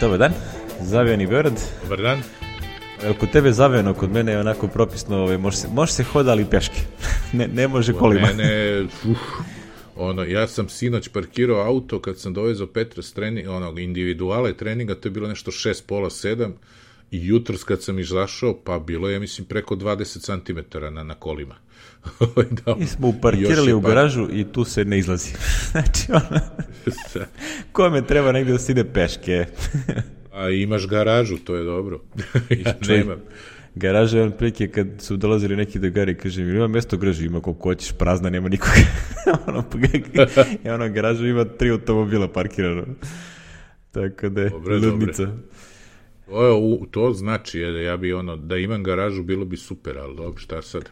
Dobar dan, zavijeni Beorad. Dobar dan. kod tebe zavijeno, kod mene je onako propisno, ovaj, može, se, može se hoda, ali peške. ne, ne može kolima. Mene, uf, ono, ja sam sinoć parkirao auto kad sam dovezao Petra s treninga, onog individuale treninga, to je bilo nešto šest, pola, sedam, I jutros kad sam izašao, pa bilo je, mislim, preko 20 cm na, na kolima. Ovaj, da, Mi smo uparkirali u garažu par... i tu se ne izlazi. znači, ona... Kome treba negde da se ide peške? A imaš garažu, to je dobro. ja čuj, nemam. Garaža je on prilike kad su dolazili neki dogari, kaže mi, ima mesto gražu, ima koliko hoćeš, prazna, nema nikoga. ono, I pa e, ono, garaža ima tri automobila parkirano. Tako da je ludnica. Dobre. To, to znači, ja bi ono, da imam garažu bilo bi super, ali dobro, šta sad?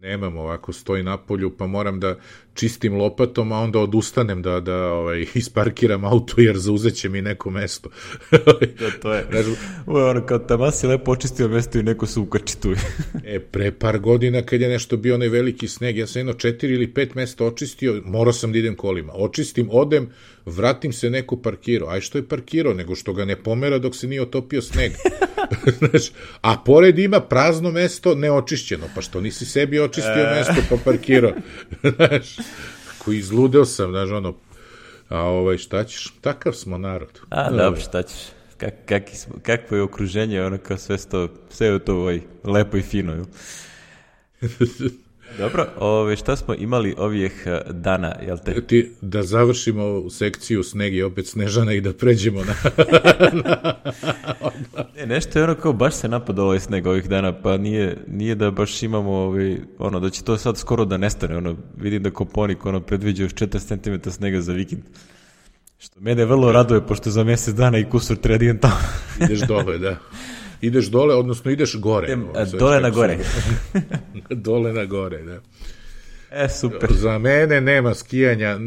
nemam ovako stoji na polju pa moram da čistim lopatom a onda odustanem da da ovaj isparkiram auto jer zauzeće mi neko mesto. da, to je. Znaš, ono kad tamo si lepo očistio mesto i neko se ukači tu. e pre par godina kad je nešto bio onaj veliki sneg ja sam jedno četiri ili pet mesta očistio, morao sam da idem kolima. Očistim, odem, vratim se neko parkirao, aj što je parkirao, nego što ga ne pomera dok se nije otopio sneg. Znaš, a pored ima prazno mesto neočišćeno, pa što nisi sebi očistio e. mesto pa parkirao. Znaš, koji izludeo sam, znaš, ono, a ovaj, šta ćeš, takav smo narod. A, da. dobro, šta ćeš. Kak, kak, kakvo je okruženje, ono kao sve, sto, sve je to ovaj, lepo i fino. Dobro, ove, šta smo imali ovih e, dana, jel te? Ti, da završimo sekciju sneg i opet snežana i da pređemo na... na onda. ne, nešto je ono kao baš se napada ovaj sneg ovih dana, pa nije, nije da baš imamo ovaj, ono, da će to sad skoro da nestane, ono, vidim da Koponik ono, predviđa još 4 cm snega za vikend. Što mene vrlo raduje, pošto za mjesec dana i kusur treba tamo. Ideš dole, da. ideš dole, odnosno ideš gore. Idem, ovo, ovaj, dole na gore. dole na gore, da. E, super. Za mene nema skijanja,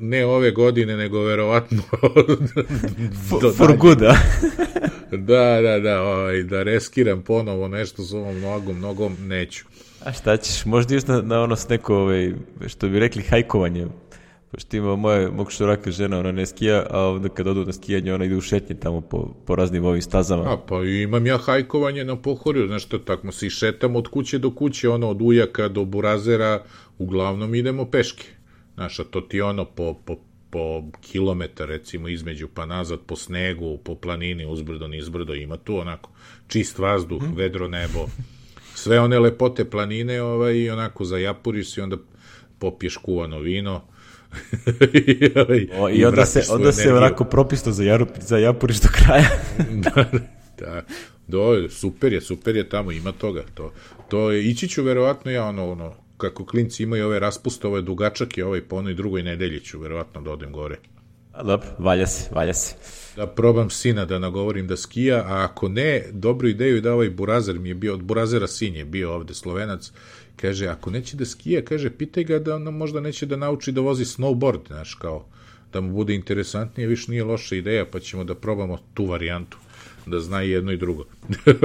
ne ove godine, nego verovatno... do For good, da, da, da, ovaj, da reskiram ponovo nešto s ovom nogom, nogom neću. A šta ćeš, možda još na, na ono s neko, ovaj, što bi rekli, hajkovanje, pošto ima moje, mog šuraka žena, ona ne skija, a onda kad odu na skijanje, ona ide u šetnje tamo po, po raznim ovim stazama. A, pa imam ja hajkovanje na pohorju, znaš što, tako se i šetam od kuće do kuće, ono, od Ujaka do Burazera, uglavnom idemo peške. Znaš, a to ti ono po, po, po kilometar, recimo, između, pa nazad, po snegu, po planini, uzbrdo, nizbrdo, ima tu onako čist vazduh, hmm. vedro nebo, sve one lepote planine, ovaj, onako zajapuriš se i onda popiješ kuvano vino, I, o, I, onda se, onda se onako propisto za, jaru, za Japuriš do kraja. da, da. Do, super je, super je tamo, ima toga. To, to je, ići ću verovatno ja ono, ono, kako klinci imaju ove raspuste, ove dugačake, ovaj po onoj drugoj nedelji ću verovatno da odem gore. A, dobro, valja se, valja se. Da probam sina da nagovorim da skija, a ako ne, dobru ideju je da ovaj Burazer mi je bio, od Burazera sin je bio ovde, slovenac, Kaže, ako neće da skija, kaže, pitaj ga da nam možda neće da nauči da vozi snowboard, znaš, kao, da mu bude interesantnije, više nije loša ideja, pa ćemo da probamo tu varijantu, da zna i jedno i drugo.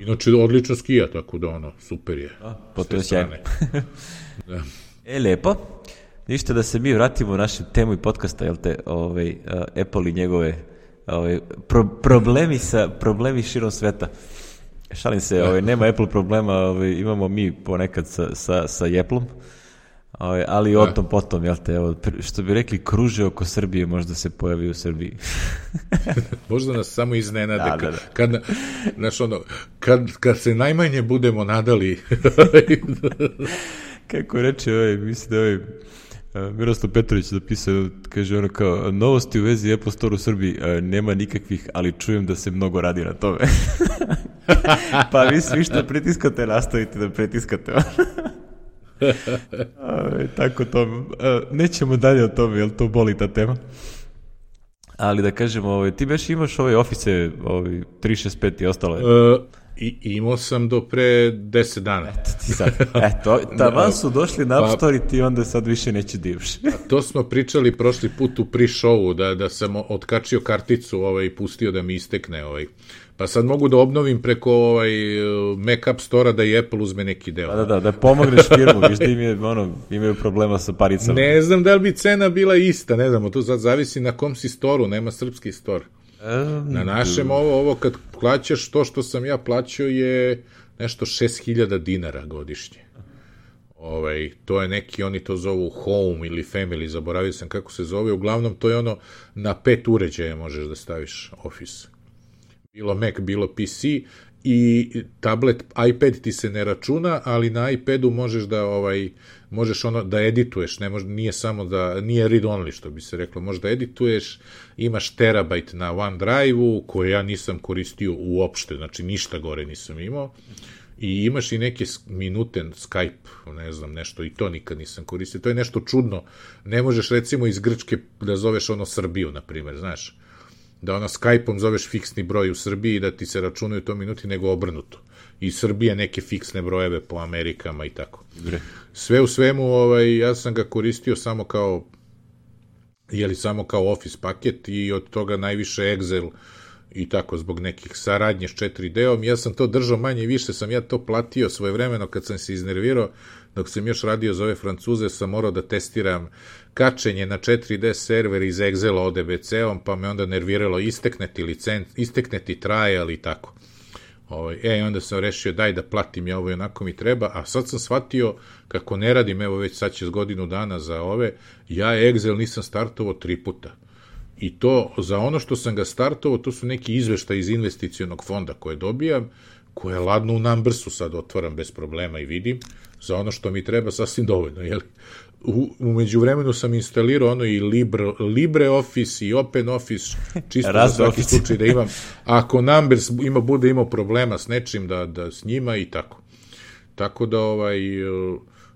Inače, odlično skija, tako da ono, super je. pa to je sjajno. da. E, lepo. Ništa da se mi vratimo u našu temu i podcasta, jel te, ovaj, uh, Apple i njegove ovaj, pro, problemi, sa, problemi širom sveta. Šalim se, ovaj, nema Apple problema, ovaj, imamo mi ponekad sa, sa, sa Jeplom, om ovaj, ali da. o tom potom, jel te, evo, što bi rekli, kruže oko Srbije možda se pojavi u Srbiji. možda nas samo iznenade. Da, da, da. Kad, kad, znaš, ono, kad, kad se najmanje budemo nadali. Kako reče, ovaj, mislim da ovaj, Miroslav Petrović napisao, kaže ono kao, novosti u vezi Apple Store u Srbiji, nema nikakvih, ali čujem da se mnogo radi na tome. pa vi svi što pritiskate, nastavite da pritiskate. A, tako to, e, nećemo dalje o tome, jer to boli ta tema. Ali da kažemo, ovaj, ti baš imaš ove ofise, ovaj, 365 i ostalo. E, i, imao sam do pre 10 dana. Eto ti sad. Eto, ta tavan da, da. su došli na App pa- Store i ti onda sad više neće divš. a to smo pričali prošli put u pre-showu, da, da sam otkačio karticu ovaj, i pustio da mi istekne ovaj, pa sad mogu da obnovim preko ovaj, Mac App Store-a da i Apple uzme neki deo. Da, da, da, da pomogneš firmu, viš da im je, ono, imaju problema sa paricama. Ne znam da li bi cena bila ista, ne znam, to sad zavisi na kom si store nema srpski store. Um, na našem ovo, ovo kad plaćaš, to što sam ja plaćao je nešto 6000 dinara godišnje. Ovaj, to je neki, oni to zovu home ili family, zaboravio sam kako se zove, uglavnom to je ono, na pet uređaja možeš da staviš office bilo Mac, bilo PC i tablet, iPad ti se ne računa, ali na iPadu možeš da ovaj možeš ono da edituješ, ne može nije samo da nije read only što bi se reklo, možeš da edituješ, imaš terabajt na OneDrive-u koji ja nisam koristio uopšte, znači ništa gore nisam imao. I imaš i neke minuten Skype, ne znam, nešto, i to nikad nisam koristio. To je nešto čudno. Ne možeš, recimo, iz Grčke da zoveš ono Srbiju, na primer, znaš da ona Skype-om zoveš fiksni broj u Srbiji i da ti se računaju to minuti, nego obrnuto. I Srbija neke fiksne brojeve po Amerikama i tako. Bre. Sve u svemu, ovaj, ja sam ga koristio samo kao jeli samo kao Office paket i od toga najviše Excel i tako zbog nekih saradnje s 4D-om. Ja sam to držao manje i više, sam ja to platio svoje vremeno kad sam se iznervirao, dok sam još radio za ove Francuze, sam morao da testiram kačenje na 4D server iz Excela ODBC-om, pa me onda nerviralo istekne ti, licen, istekne ti trial i tako. Ovaj, e, onda sam rešio daj da platim ja ovo i onako mi treba, a sad sam shvatio kako ne radim, evo već sad će godinu dana za ove, ja Excel nisam startovao tri puta. I to, za ono što sam ga startovao, to su neki izveštaj iz investicionog fonda koje dobijam, koje ladno u Numbersu sad otvaram bez problema i vidim, za ono što mi treba sasvim dovoljno, jeli? umeđu vremenu sam instalirao ono i Libre, Libre Office i OpenOffice, čisto za da svaki slučaj da imam. Ako Numbers ima, bude imao problema s nečim, da, da s njima i tako. Tako da ovaj,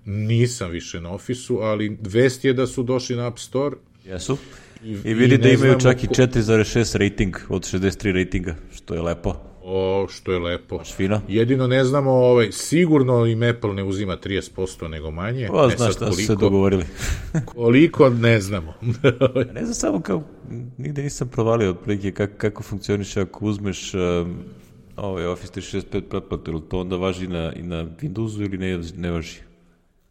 nisam više na ofisu, ali vest je da su došli na App Store. Jesu. I, I vidi i da imaju čak ko... i 4,6 rating od 63 ratinga, što je lepo. O, što je lepo. Baš fino. Jedino ne znamo, ovaj, sigurno im Apple ne uzima 30%, nego manje. O, pa ne znaš šta koliko, se dogovorili. koliko, ne znamo. ne znam samo kao, nigde nisam provalio otprilike kako, kako funkcioniš ako uzmeš um, ovaj Office 365 pretplatu, ili to onda važi na, i na Windowsu ili ne, ne važi?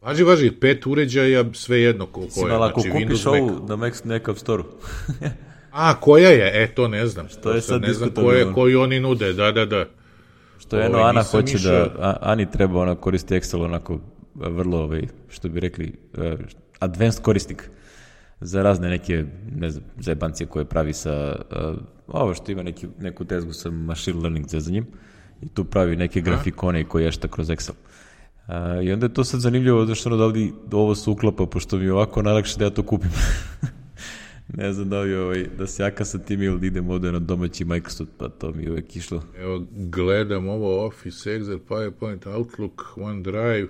Važi, važi, pet uređaja, sve jedno koliko je. Mislim, ako znači, kupiš Windows ovu Mac. na Mac, neka App Store-u. A, koja je? E, to ne znam. Što je sad ne znam koje, koji oni nude, da, da, da. Što je eno, ovaj, Ana hoće miša... da, Ani treba, ona koristi Excel onako e, vrlo, ovaj, što bi rekli, e, advanced korisnik za razne neke, ne znam, zajebancije koje pravi sa, e, ovo što ima neki, neku tezgu sa machine learning zezanjem i tu pravi neke grafikone koje ješta kroz Excel. Uh, I onda je to sad zanimljivo, zato što ono da li ovo se uklapa, pošto mi je ovako najlakše da ja to kupim. ne znam da li ovaj, da se jaka sa tim ili da idem ovde na domaći Microsoft, pa to mi je uvek išlo. Evo, gledam ovo Office, Excel, PowerPoint, Outlook, OneDrive.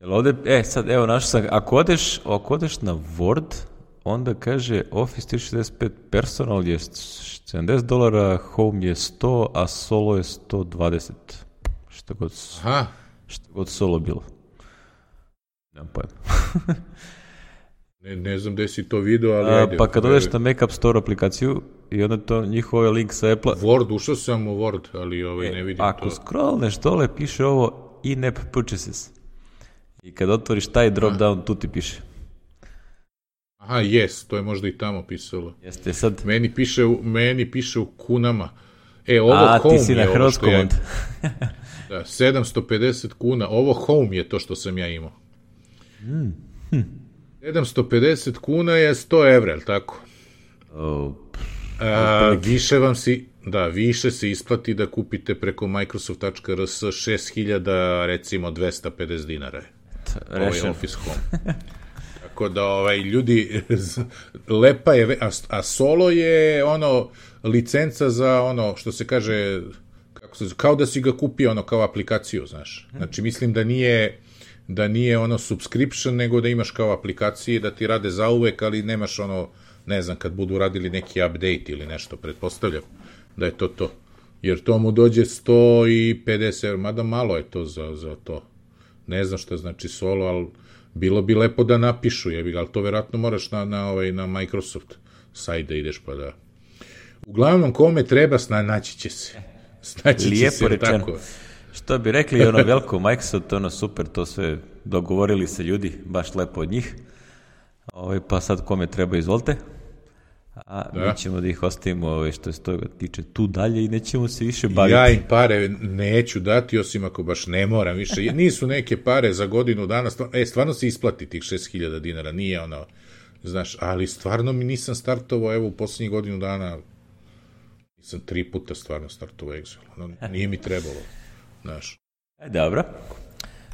Jel ovde, e, sad, evo, našao sam, ako odeš, ako odeš na Word, onda kaže Office 365 personal je 70 dolara, home je 100, a solo je 120. Što god, Aha. što god solo bilo. Nemam pojma. Ne, ne znam gde si to video, ali A, ajde. Pa kad ovaj, odeš na Makeup Store aplikaciju i onda to njihov ovaj link sa apple Word, ušao sam u Word, ali ovaj, e, ne vidim ako to. Ako scrollneš dole, piše ovo in-app purchases. I kad otvoriš taj drop-down, tu ti piše. Aha, jes, to je možda i tamo pisalo. Jeste, sad... Meni piše, u, meni piše u kunama. E, ovo A, home ti si je na hrvatskom ja... da, 750 kuna, ovo home je to što sam ja imao. Mm. Hm. 750 kuna je 100 evra, je tako? Oh, A, više vam si, da, više se isplati da kupite preko microsoft.rs 6000, recimo 250 dinara. Rešen. Ovaj Office Home. Tako da, ovaj, ljudi, lepa je, a, a solo je ono, licenca za ono, što se kaže, kako se, kao da si ga kupio ono, kao aplikaciju, znaš. Mhm. Znači, mislim da nije da nije ono subscription, nego da imaš kao aplikacije da ti rade zauvek, ali nemaš ono, ne znam, kad budu radili neki update ili nešto, pretpostavljam da je to to. Jer to mu dođe 150 eur, mada malo je to za, za to. Ne znam šta znači solo, ali bilo bi lepo da napišu, jebi ali to verovatno moraš na, na, ovaj, na Microsoft sajt da ideš pa da... Uglavnom, kome treba, snaći će se. Snaći će Lijepo se, rečeno. tako. Što bi rekli, ono veliko Microsoft, ono super, to sve dogovorili se ljudi, baš lepo od njih. Ovo, ovaj, pa sad kome treba, izvolite. A da. mi ćemo da ih ostavimo ove, ovaj, što se toga tiče tu dalje i nećemo se više baviti. Ja im pare neću dati, osim ako baš ne moram više. Nisu neke pare za godinu danas, stvarno, e, stvarno se isplati tih 6000 dinara, nije ono, znaš, ali stvarno mi nisam startovao, evo, u poslednjih godinu dana nisam tri puta stvarno startovao Excel, ono, nije mi trebalo. Znaš. E, dobro.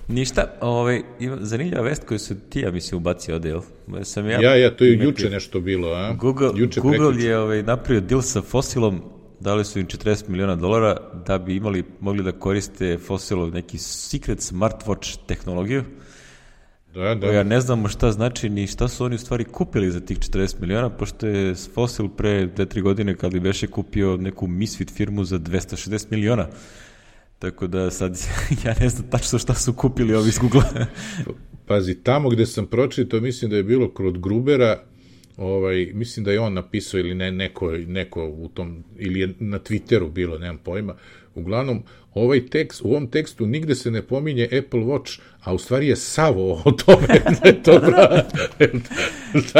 Ništa, ovaj, zanimljiva vest koju su ti, ja mislim, ubacio ovde, Sam ja, ja, ja, to je juče nešto bilo, a? Google, juče Google prekuće. je ovaj, napravio deal sa Fossilom, dali su im 40 miliona dolara da bi imali, mogli da koriste Fossilov neki secret smartwatch tehnologiju. Da, da. Ja ne znamo šta znači ni šta su oni u stvari kupili za tih 40 miliona, pošto je Fossil pre 2-3 godine kad li beše kupio neku Misfit firmu za 260 miliona. Tako da sad ja ne znam tačno šta su kupili ovi iz Google. Pazi, tamo gde sam pročitao, mislim da je bilo kod Grubera, ovaj, mislim da je on napisao ili ne, neko, neko u tom, ili je na Twitteru bilo, nemam pojma. Uglavnom, ovaj tekst, u ovom tekstu nigde se ne pominje Apple Watch, a u stvari je Savo o tome da je to da,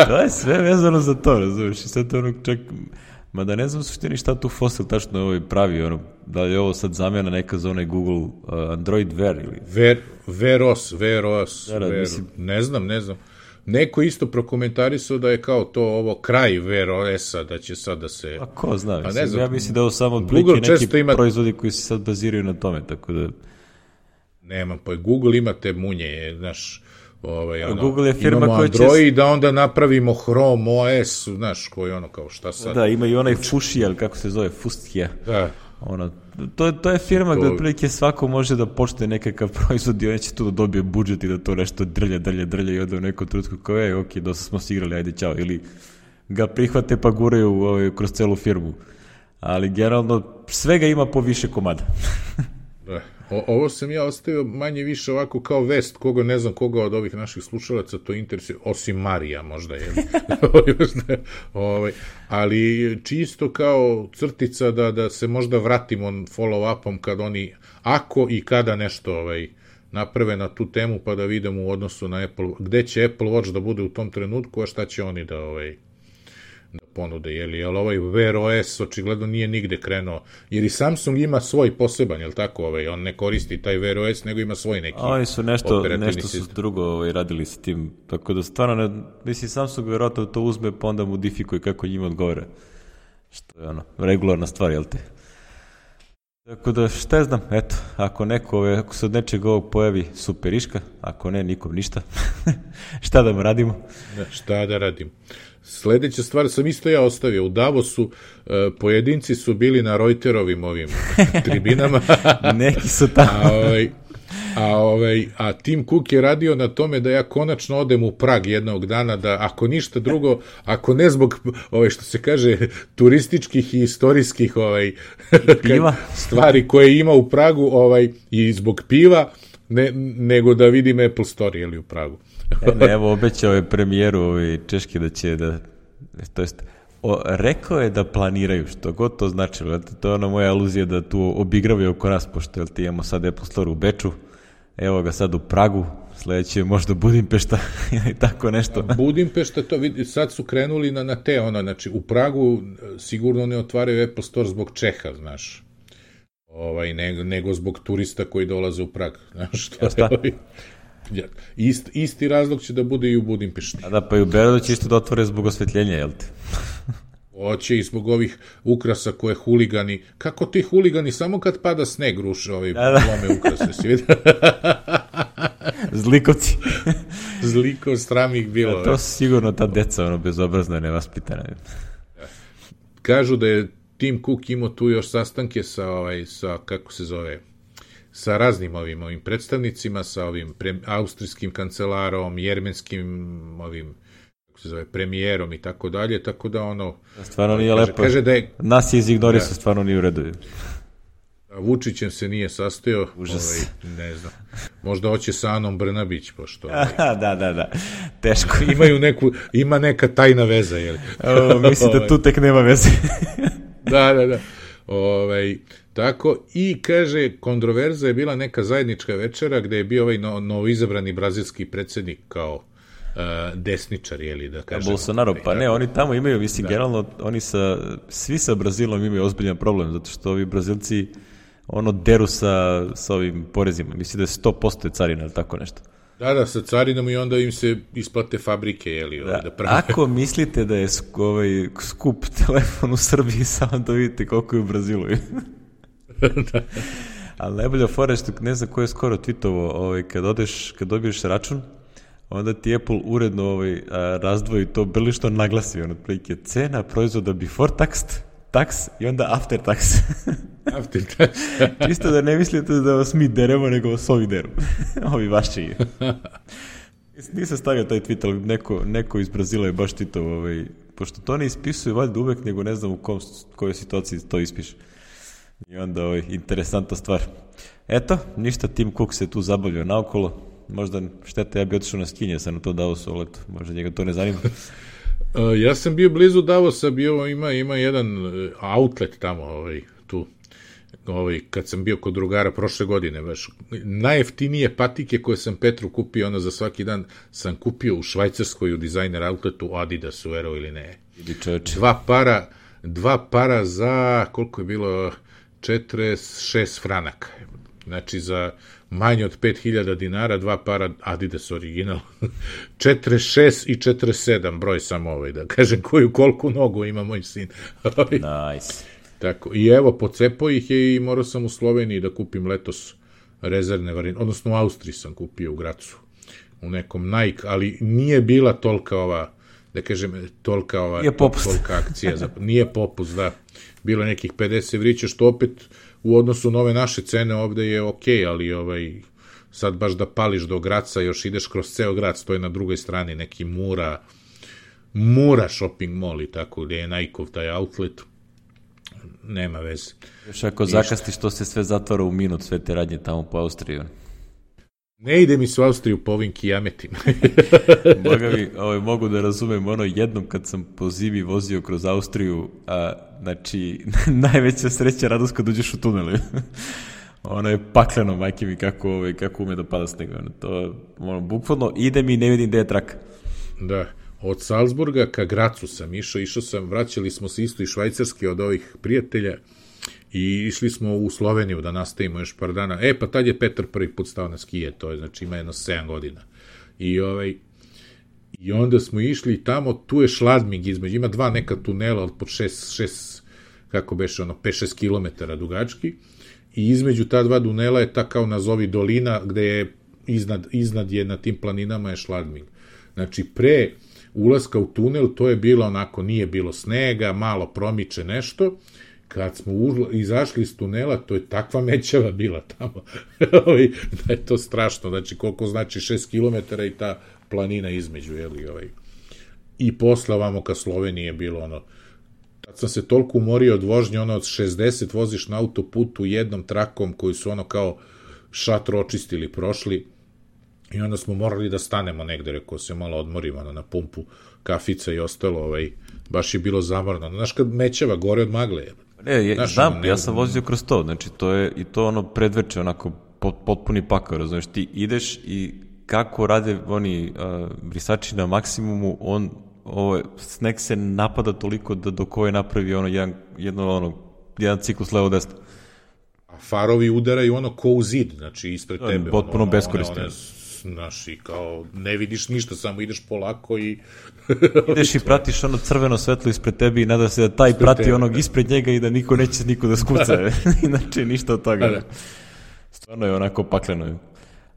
da, To je sve vezano za to, razumiješ, i sad ono čak Mada ne znam u suštini šta tu Fossil tačno ovaj pravi, ono, da li je ovo sad zamjena neka za onaj Google uh, Android Wear ili... Ver, Veros, Veros, da, da, Ver, mislim... ne znam, ne znam. Neko isto prokomentarisao da je kao to ovo kraj Wear OS-a, da će sad da se... A ko zna, mislim, ne znam, ja mislim da ovo samo Google neki ima... proizvodi koji se sad baziraju na tome, tako da... Nemam, pa Google ima te munje, znaš, Ovaj, ono, Google je firma koja Android, će... da onda napravimo Chrome OS, znaš, koji ono kao šta sad... Da, imaju i onaj Fushijel, kako se zove, Fustija. Da. Ono, to, to je firma to... gde otprilike svako može da počne nekakav proizvod i on će tu da dobije budžet i da to nešto drlje, drlja, drlje i onda u nekom trutku kao je, ok, dosta smo se igrali, ajde, čao. Ili ga prihvate pa guraju ovaj, kroz celu firmu. Ali generalno svega ima po više komada. da. O, ovo sam ja ostavio manje više ovako kao vest, koga ne znam koga od ovih naših slušalaca to interesuje, osim Marija možda je. ovaj, ali čisto kao crtica da, da se možda vratimo follow-upom kad oni, ako i kada nešto ovaj, naprave na tu temu pa da vidimo u odnosu na Apple, gde će Apple Watch da bude u tom trenutku, a šta će oni da ovaj, ponude, je li, ali ovaj Wear OS očigledno nije nigde krenuo, jer i Samsung ima svoj poseban, je li tako, ovaj, on ne koristi taj Wear OS, nego ima svoj neki Oni su nešto, nešto su drugo ovaj, radili s tim, tako da stvarno, ne, mislim, Samsung verovatno to uzme, pa onda modifikuje kako njima odgovore. Što je ono, regularna stvar, jel te? Tako da, šta znam, eto, ako neko, ove, ovaj, ako se od nečeg ovog pojavi, super iška, ako ne, nikom ništa. šta da mu radimo? Da, šta da radimo? Sledeća stvar sam isto ja ostavio. U Davosu e, pojedinci su bili na Reuterovim ovim tribinama. Neki su tamo. A, ovaj, a, ovaj, a Tim Cook je radio na tome da ja konačno odem u Prag jednog dana, da ako ništa drugo, ako ne zbog, ovaj, što se kaže, turističkih i istorijskih ovaj, piva. stvari koje ima u Pragu ovaj, i zbog piva, ne, nego da vidim Apple Store, ili u Pragu. E, ne, evo, obećao je premijeru ovaj, Češki da će da... To jest, o, rekao je da planiraju, što god to značilo. To je ona moja aluzija da tu obigravaju oko nas, pošto jel, ti imamo sad Apple u Beču, evo ga sad u Pragu, sledeće je možda Budimpešta ili tako nešto. Budimpešta, to vidi, sad su krenuli na, na te, ono, znači u Pragu e, sigurno ne otvaraju Apple Store zbog Čeha, znaš, ovaj, nego, nego zbog turista koji dolaze u Prag, znaš, što je, Ist, isti razlog će da bude i u Budimpešti. A da, pa i u Beogradu će isto da otvore zbog osvetljenja, jel te? Oće i zbog ovih ukrasa koje huligani, kako ti huligani, samo kad pada sneg ruše ove da, da. lome ukrase, si vidio? Zlikovci. Zlikov stramih bilo. Da, to su sigurno ta deca, ono, bezobrazna, i nevaspitana. Kažu da je Tim Cook imao tu još sastanke sa, ovaj, sa kako se zove, sa raznim ovim ovim predstavnicima, sa ovim pre, austrijskim kancelarom, jermenskim ovim kako se zove, premijerom i tako dalje, tako da ono... Da, stvarno nije kaže, lepo. Kaže da je, Nas je izignorisao, da, stvarno nije u redu. Vučićem se nije sastojao, Užas. Ovaj, ne znam. Možda hoće sa Anom Brnabić, pošto... Ovaj, da, da, da, da. teško. Imaju neku, ima neka tajna veza, jel? o, mislim da ovaj. tu tek nema veze. da, da, da. Ovaj, Tako, i kaže, kontroverza je bila neka zajednička večera gde je bio ovaj no, novoizabrani brazilski predsednik kao uh, desničar, jeli da kažemo. Bolsonaro, pa ne, oni tamo imaju, mislim, da. generalno, oni sa, svi sa Brazilom imaju ozbiljan problem, zato što ovi Brazilci ono deru sa, sa ovim porezima. Mislim da je 100% carina ili tako nešto. Da, da, sa carinom i onda im se isplate fabrike, jeli, da, ovaj, da prave. Ako mislite da je ovaj, skup telefon u Srbiji, samo da vidite koliko je u Brazilu. da. Ali najbolja fora je što ne znam ko je skoro tweetovo, ovaj, kad, odeš, kad dobiješ račun, onda ti Apple uredno ovaj, a, razdvoji to brlišto naglasi, on otprilike cena proizvoda before tax, tax i onda after tax. after tax. Čisto da ne mislite da vas mi deremo, nego vas ovi deru. ovi vaši. Nisam stavio taj tweet, ali neko, neko iz Brazila je baš titovo, ovaj, pošto to ne ispisuju valjda uvek, nego ne znam u kom, kojoj situaciji to ispiše. I onda ovaj, interesanta stvar. Eto, ništa, Tim Cook se tu zabavio naokolo. Možda šteta, ja bi otišao na skinje, sa na to dao su olet. Možda njega to ne zanima. E, ja sam bio blizu Davosa, bio ima ima jedan e, outlet tamo, ovaj tu. Ovaj kad sam bio kod drugara prošle godine, baš najjeftinije patike koje sam Petru kupio ono za svaki dan sam kupio u Švajcarskoj u dizajner outletu Adidas, vero ili ne. Ili Dva para, dva para za koliko je bilo 46 franaka. Znači za manje od 5000 dinara, dva para Adidas original, 46 i 47, broj samo ovaj, da kažem koju koliku nogu ima moj sin. Ovaj, nice. Tako, i evo, pocepo ih je i morao sam u Sloveniji da kupim letos rezervne varine, odnosno u Austriji sam kupio u Gracu, u nekom Nike, ali nije bila tolika ova da kažem, tolika, ova, je popust. tolika akcija. Zapravo. Nije popust, da. Bilo nekih 50 evrića, što opet u odnosu na ove naše cene ovde je okej, okay, ali ovaj, sad baš da pališ do Graca, još ideš kroz ceo grad, stoje na drugoj strani neki mura, mura shopping mall i tako, gde je Najkov taj outlet, nema veze. Još ako zakasti što se sve zatvara u minut, sve te radnje tamo po Austriji. Ne ide mi se u Austriju po ovim kijametima. Boga mi, ovaj, mogu da razumem ono jednom kad sam po zimi vozio kroz Austriju, a, znači najveća sreća radost kad uđeš u tunele. ono je pakleno, majke mi, kako, ovaj, kako ume da pada sneg. Ono, to, ono, bukvalno ide mi i ne vidim gde je trak. Da. Od Salzburga ka Gracu sam išao, išao sam, vraćali smo se isto i švajcarski od ovih prijatelja, I išli smo u Sloveniju da nastavimo još par dana. E, pa tad je Petar prvi put stao na skije, to je, znači, ima jedno 7 godina. I ovaj, I onda smo išli tamo, tu je šladming između, ima dva neka tunela od po 6, 6 kako beše, ono, 5-6 km dugački. I između ta dva tunela je ta kao nazovi dolina, gde je iznad, iznad je na tim planinama je šladming. Znači, pre ulaska u tunel, to je bilo onako, nije bilo snega, malo promiče nešto, kad smo užla, izašli iz tunela, to je takva mećava bila tamo. Ovaj, da je to strašno, znači koliko znači 6 km i ta planina između, je ovaj. I posle ovamo ka Sloveniji je bilo ono, tad sam se toliko umorio od vožnje, ono od 60 voziš na autoputu jednom trakom koji su ono kao šatro očistili, prošli, i onda smo morali da stanemo negde, rekao se malo odmorimo, ono, na pumpu, kafica i ostalo, ovaj, baš je bilo zamorno. Znaš, kad mećeva gore od magle, jebate Ne, ja, Znaš, znam, ono, ja sam vozio kroz to, znači to je i to ono predveče, onako potpuni pakao, razumiješ, ti ideš i kako rade oni uh, brisači na maksimumu, on ovo, snack se napada toliko da do koje napravi ono jedan, jedno, ono, jedan ciklus levo desno. A farovi udaraju ono ko u zid, znači ispred on, tebe. Potpuno ono, beskorisno. One, one, znaš, i kao ne vidiš ništa, samo ideš polako i Ideš i pratiš ono crveno svetlo ispred tebi i nada se da taj ispred prati tebe, onog ispred njega i da niko neće niko da skuca. Da. Inače, ništa od toga. Da, da. da. Stvarno je onako pakleno.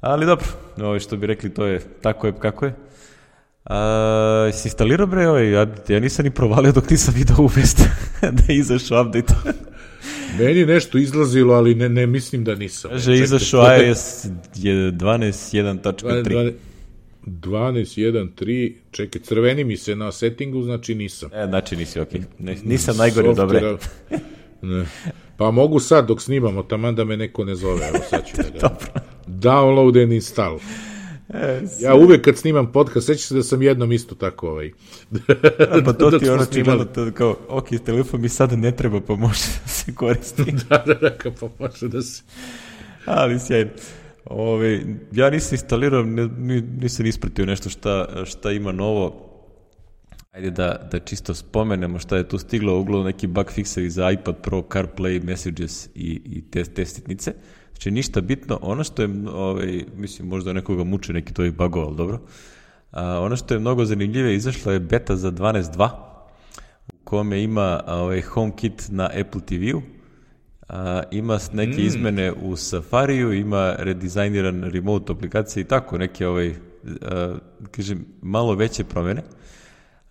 Ali dobro, ovo što bi rekli, to je tako je kako je. A, si instalirao bre ovaj, ja, ja nisam ni provalio dok nisam video uvest da je izašao update. Meni nešto izlazilo, ali ne, ne mislim da nisam. Kaže, e, izašao iOS 12.1.3. 12.1.3, čekaj, crveni mi se na settingu, znači nisam. E, znači nisi, okej. Okay. Nisam najgore, Softera, dobre. ne. Pa mogu sad dok snimamo, taman da me neko ne zove, evo sad ću da ga download and install. E, ja uvek kad snimam podcast, sećam se da sam jednom isto tako ovaj. Da, pa to ti je ono činilo to kao, ok, telefon mi sad ne treba, pa može da se koristi. da, da, da, pa može da se... Ali sjajno. Ove, ovaj, ja nisam instalirao, nisam ispratio nešto šta, šta ima novo. Ajde da, da čisto spomenemo šta je tu stiglo, uglavnom neki bug fixevi za iPad Pro, CarPlay, Messages i, i te, te sitnice. Znači ništa bitno, ono što je, ovaj, mislim možda nekoga muče neki to je bugova, ali dobro. A, ono što je mnogo zanimljivije, izašla je beta za 12.2, u kome ima ovaj, HomeKit na Apple TV-u, a, ima neke mm. izmene u Safariju, ima redizajniran remote aplikacije i tako neke ovaj, a, kažem, malo veće promene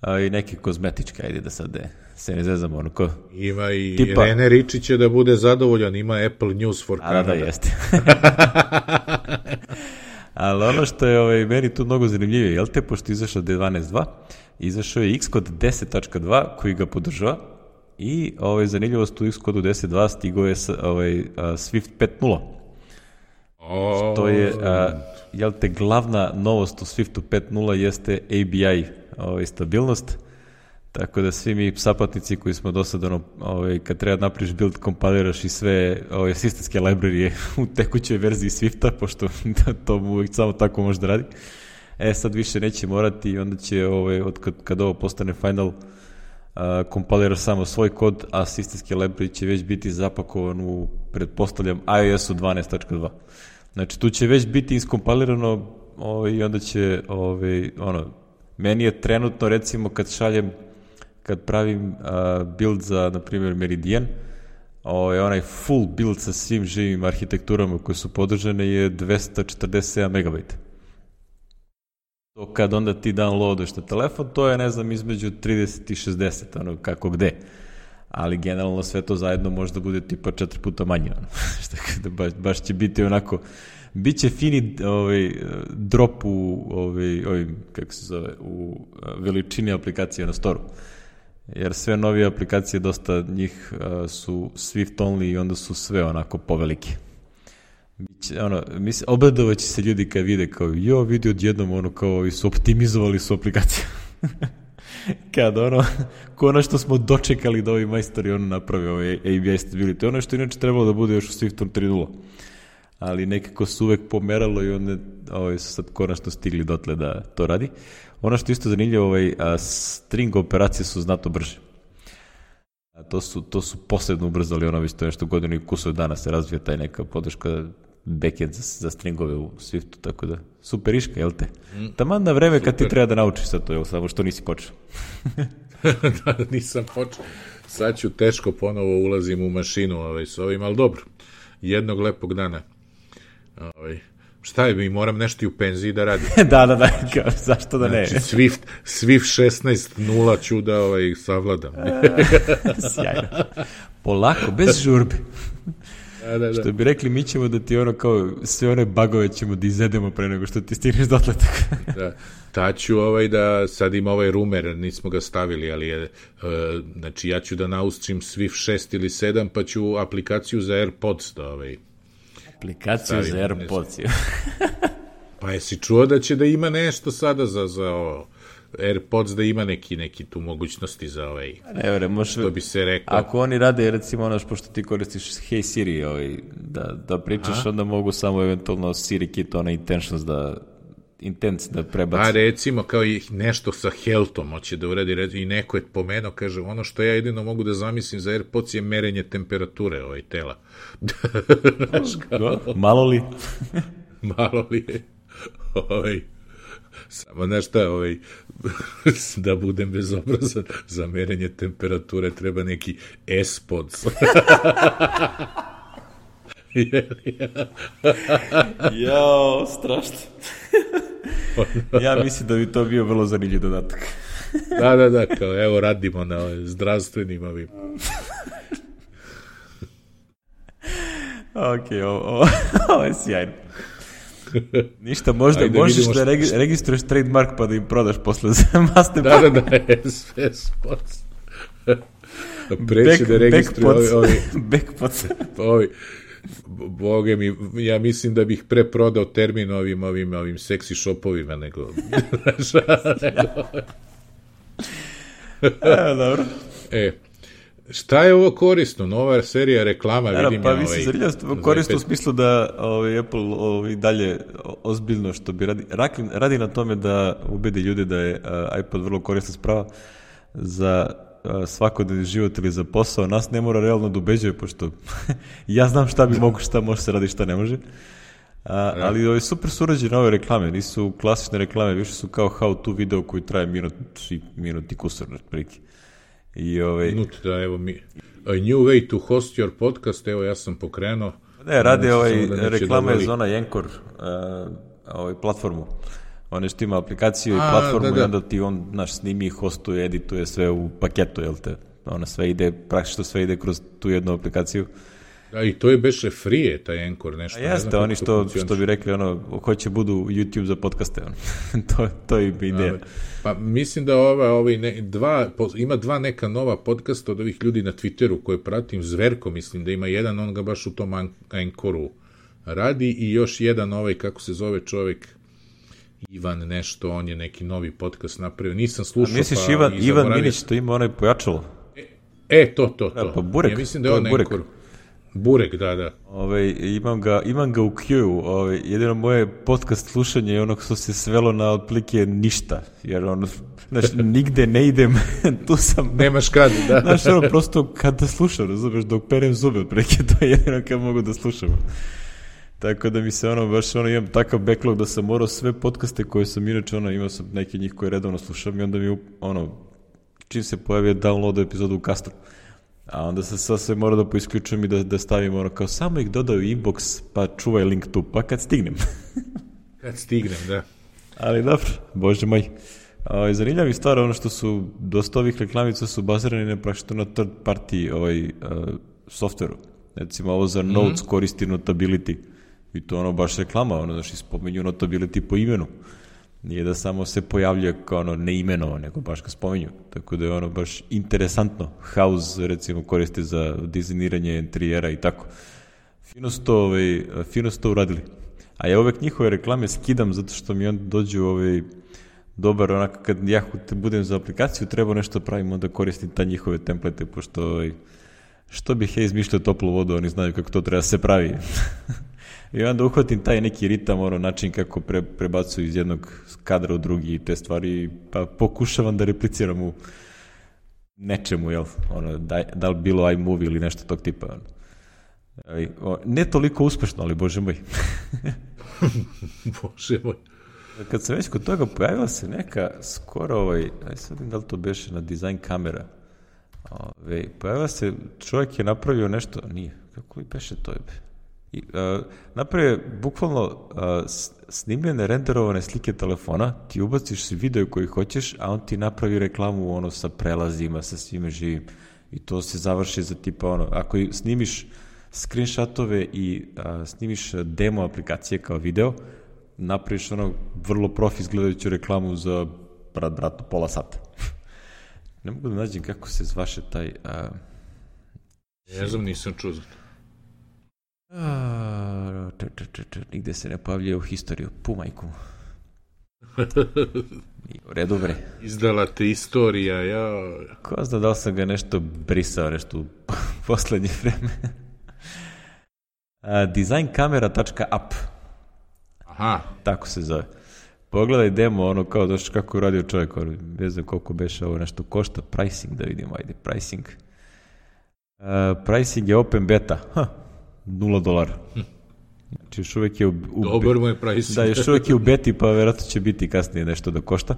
a, i neke kozmetičke, ajde da sad e, se ne zezamo, ono ko... Ima i tipa... Rene Ričiće da bude zadovoljan, ima Apple News for Canada. A, da, jeste. Ali ono što je ovaj, meni tu mnogo zanimljivije, jel te, pošto izašao D12.2, izašao je Xcode 10.2 koji ga podržava, I ovaj, zanimljivost u Xcode 10.2 stigo je ovaj, Swift 5.0. Oh. Što je, a, jel te, glavna novost u Swiftu 5.0 jeste ABI ovaj, stabilnost. Tako da svi mi sapatnici koji smo do sada, ovaj, kad treba da napriš build, kompiliraš i sve ovaj, sistemske librarije u tekućoj verziji Swifta, pošto da, to uvijek samo tako može da radi. E sad više neće morati i onda će, ovaj, od kad, kad ovo postane final, kompalira samo svoj kod, a sistemski library će već biti zapakovan u, pretpostavljam, iOS-u 12.2. Znači, tu će već biti iskompalirano ovaj, i onda će, ovaj, ono, meni je trenutno, recimo, kad šaljem, kad pravim a, build za, na primjer, Meridian, ovaj, onaj full build sa svim živim arhitekturama koje su podržane je 247 MB. To kad onda ti downloaduješ na telefon, to je, ne znam, između 30 i 60, ono, kako gde. Ali generalno sve to zajedno može da bude tipa četiri puta manje, ono. Što kada da baš, baš će biti onako, bit će fini ovaj, drop u, ovaj, ovaj, kako se zove, u veličini aplikacije na storu. Jer sve novije aplikacije, dosta njih su Swift only i onda su sve onako povelike. Biće, ono, mis, obradovaće se ljudi kad vide kao, jo, vidi odjednom, ono, kao, i su optimizovali su aplikaciju. kad ono, konačno smo dočekali da ovi majstori ono naprave ove ABI stability. Ono što inače trebalo da bude još u Swiftom 3.0. Ali nekako su uvek pomeralo i onda ovaj, su sad konačno stigli dotle da to radi. Ono što isto zanimljivo, ovaj, a string operacije su znatno brže. A to su, to su posebno ubrzali, ono već to nešto godinu i kusov dana se razvija taj neka podrška backend za, za stringove u Swiftu, tako da super iška, jel te? Mm. Taman na vreme super. kad ti treba da naučiš sad to, jel, samo što nisi počeo. Da, da, nisam počeo. Sad ću teško ponovo ulazim u mašinu ovaj, s ovim, ali dobro, jednog lepog dana. Ovaj, šta je, mi moram nešto i u penziji da radim. da, da, da, kao, zašto da ne? Znači, Swift, Swift 16.0 ću da ovaj, savladam. Sjajno. Polako, bez žurbe. Da, da, da. Što bi rekli, mi ćemo da ti ono kao, sve one bagove ćemo da izedemo pre nego što ti stigneš do atletaka. da. Ta ću ovaj da, sad ima ovaj rumer, nismo ga stavili, ali je, e, znači ja ću da naučim Swift 6 ili 7, pa ću aplikaciju za AirPods da ovaj... Aplikaciju stavim, za AirPods. pa jesi čuo da će da ima nešto sada za, za ovo? AirPods da ima neki, neki tu mogućnosti za ovaj, ne, vre, možeš, što bi se rekao. Ako oni rade, recimo, ono pošto ti koristiš Hey Siri, ovaj, da, da pričaš, Aha. onda mogu samo eventualno Siri kit, ona intentions da intents da prebaci. A recimo kao i nešto sa Heltom hoće da uradi i neko je pomenuo, kaže, ono što ja jedino mogu da zamislim za AirPods je merenje temperature ovaj tela. Znaš, kao... Malo li? Malo li je. Ovaj, Samo nešto, ovaj, da budem bezobrazan, za merenje temperature treba neki S-pods. Jao, strašno. ja mislim da bi to bio vrlo zanimljiv dodatak. da, da, da, kao evo radimo na zdravstvenim ovim. ok, ovo, ovo, ovo je sjajno. Ništa, možda Ajde, možeš da regi, registruješ trademark pa da im prodaš posle za master Da, da, da, SPS pods. Da preće da registruju ovi... ovi Backpods. ovi, boge mi, ja mislim da bih pre prodao termin ovim, ovim, ovim seksi šopovima nego... nego... E, dobro. E, Šta je ovo korisno? Nova serija reklama, Naravno, vidim pa ja mislim, ovaj... Zrlja, korisno u smislu da ovaj, Apple ovaj, dalje ozbiljno što bi radi, radi, radi na tome da ubedi ljude da je uh, eh, iPad vrlo korisna sprava za uh, svakodnevni život ili za posao. Nas ne mora realno da ubeđuje, pošto ja znam šta bi mogu, šta može se radi, šta ne može. Eh, A, da. ali je ovaj, super su urađene ove reklame, nisu klasične reklame, više su kao how to video koji traje minut i minut i kusor, prilike. I, ovaj... Minut da, evo mi... A new way to host your podcast, evo ja sam pokrenuo. Ne, radi ovaj, da, da reklama je zona Jenkor, uh, ovaj, platformu. On što ima aplikaciju i platformu da, da. i onda ti on, naš, snimi, hostuje, edituje sve u paketu, jel te? Ona sve ide, praktično sve ide kroz tu jednu aplikaciju. A i to je beše frije, taj Encore, nešto. A jeste, ne znam oni što, što bi rekli, ono, ko će budu YouTube za podcaste, on. to, to je ideja. Da, pa mislim da ova, ovaj ne, dva, ima dva neka nova podcasta od ovih ljudi na Twitteru koje pratim, Zverko mislim da ima jedan, on ga baš u tom Encoreu radi i još jedan ovaj, kako se zove čovek, Ivan nešto, on je neki novi podcast napravio, nisam slušao. A misliš pa Ivan, Ivan Minić to ima onaj pojačalo? E, e, to, to, to. E, pa Burek, ja mislim da je on Burek. Burek, da, da. Ove, imam, ga, imam ga u Q, ove, jedino moje podcast slušanje je ono što se svelo na otplike ništa, jer ono, znaš, nigde ne idem, tu sam... Nemaš kad, da. Znaš, ono, prosto kad da slušam, razumeš, dok perem zube, otplike, to je jedino kad mogu da slušam. Tako da mi se ono, baš ono, imam takav backlog da sam morao sve podcaste koje sam inače, ono, imao sam neke njih koje redovno slušam i onda mi, ono, čim se pojavio download epizodu u Castro. A onda se sad sve mora da poisključujem i da, da stavim ono kao samo ih dodaju inbox pa čuvaj link tu, pa kad stignem. kad stignem, da. Ali dobro, bože moj. Ovaj, zanimljavi stvar, ono što su dosta ovih reklamica su bazirani na praktično na third party ovaj, uh, softveru. Recimo ovo za mm Notes koristi Notability. I to ono baš reklama, ono, znaš, spomenju Notability po imenu. Uh, Nije da samo se pojavljuje kao ono neimenovan, nego baš ga spominju. Tako da je ono baš interesantno. House recimo koristi za dizajniranje interijera i tako. Fino su to, ovaj, fino su to uradili. A ja uvek njihove reklame skidam zato što mi onda dođu ovaj, dobar, onako kad ja budem za aplikaciju, treba nešto da pravim, onda koristim ta njihove templete, pošto ovaj, što bih ja izmišljao toplu vodu, oni znaju kako to treba da se pravi. I onda uhvatim taj neki ritam, ono, način kako pre, prebacuju iz jednog kadra u drugi i te stvari, pa pokušavam da repliciram u nečemu, jel? Ono, da, da li bilo iMovie ili nešto tog tipa. Ono. Ne toliko uspešno, ali bože moj. bože moj. Kad sam već kod toga pojavila se neka skoro ovaj, aj sad da li to beše na dizajn kamera, Ove, pojavila se, čovjek je napravio nešto, nije, kako li beše to je? Be? I, uh, napravio bukvalno uh, snimljene, renderovane slike telefona, ti ubaciš si video koji hoćeš, a on ti napravi reklamu ono sa prelazima, sa svime živim. I to se završi za tipa ono, ako snimiš screenshotove i uh, snimiš demo aplikacije kao video, napraviš ono vrlo profi izgledajuću reklamu za brat bratu pola sata. ne mogu da nađem kako se zvaše taj... Uh, ja znam, nisam čuo A, č, nigde se ne pojavljuje u historiju. Pumajku. Nije u redu, bre. Izdala te istorija, ja. Ko zna da li sam ga nešto brisao, nešto u poslednje vreme. A, designkamera.app Aha. Tako se zove. Pogledaj demo, ono kao došto kako je radio čovjek, ono, ne znam koliko beše ovo nešto košta, pricing da vidimo, ajde, pricing. Uh, pricing je open beta, ha, 0 dolara. Znači još uvek je u, u Dobar mu je price. Da, još uvek je u beti, pa verovatno će biti kasnije nešto da košta.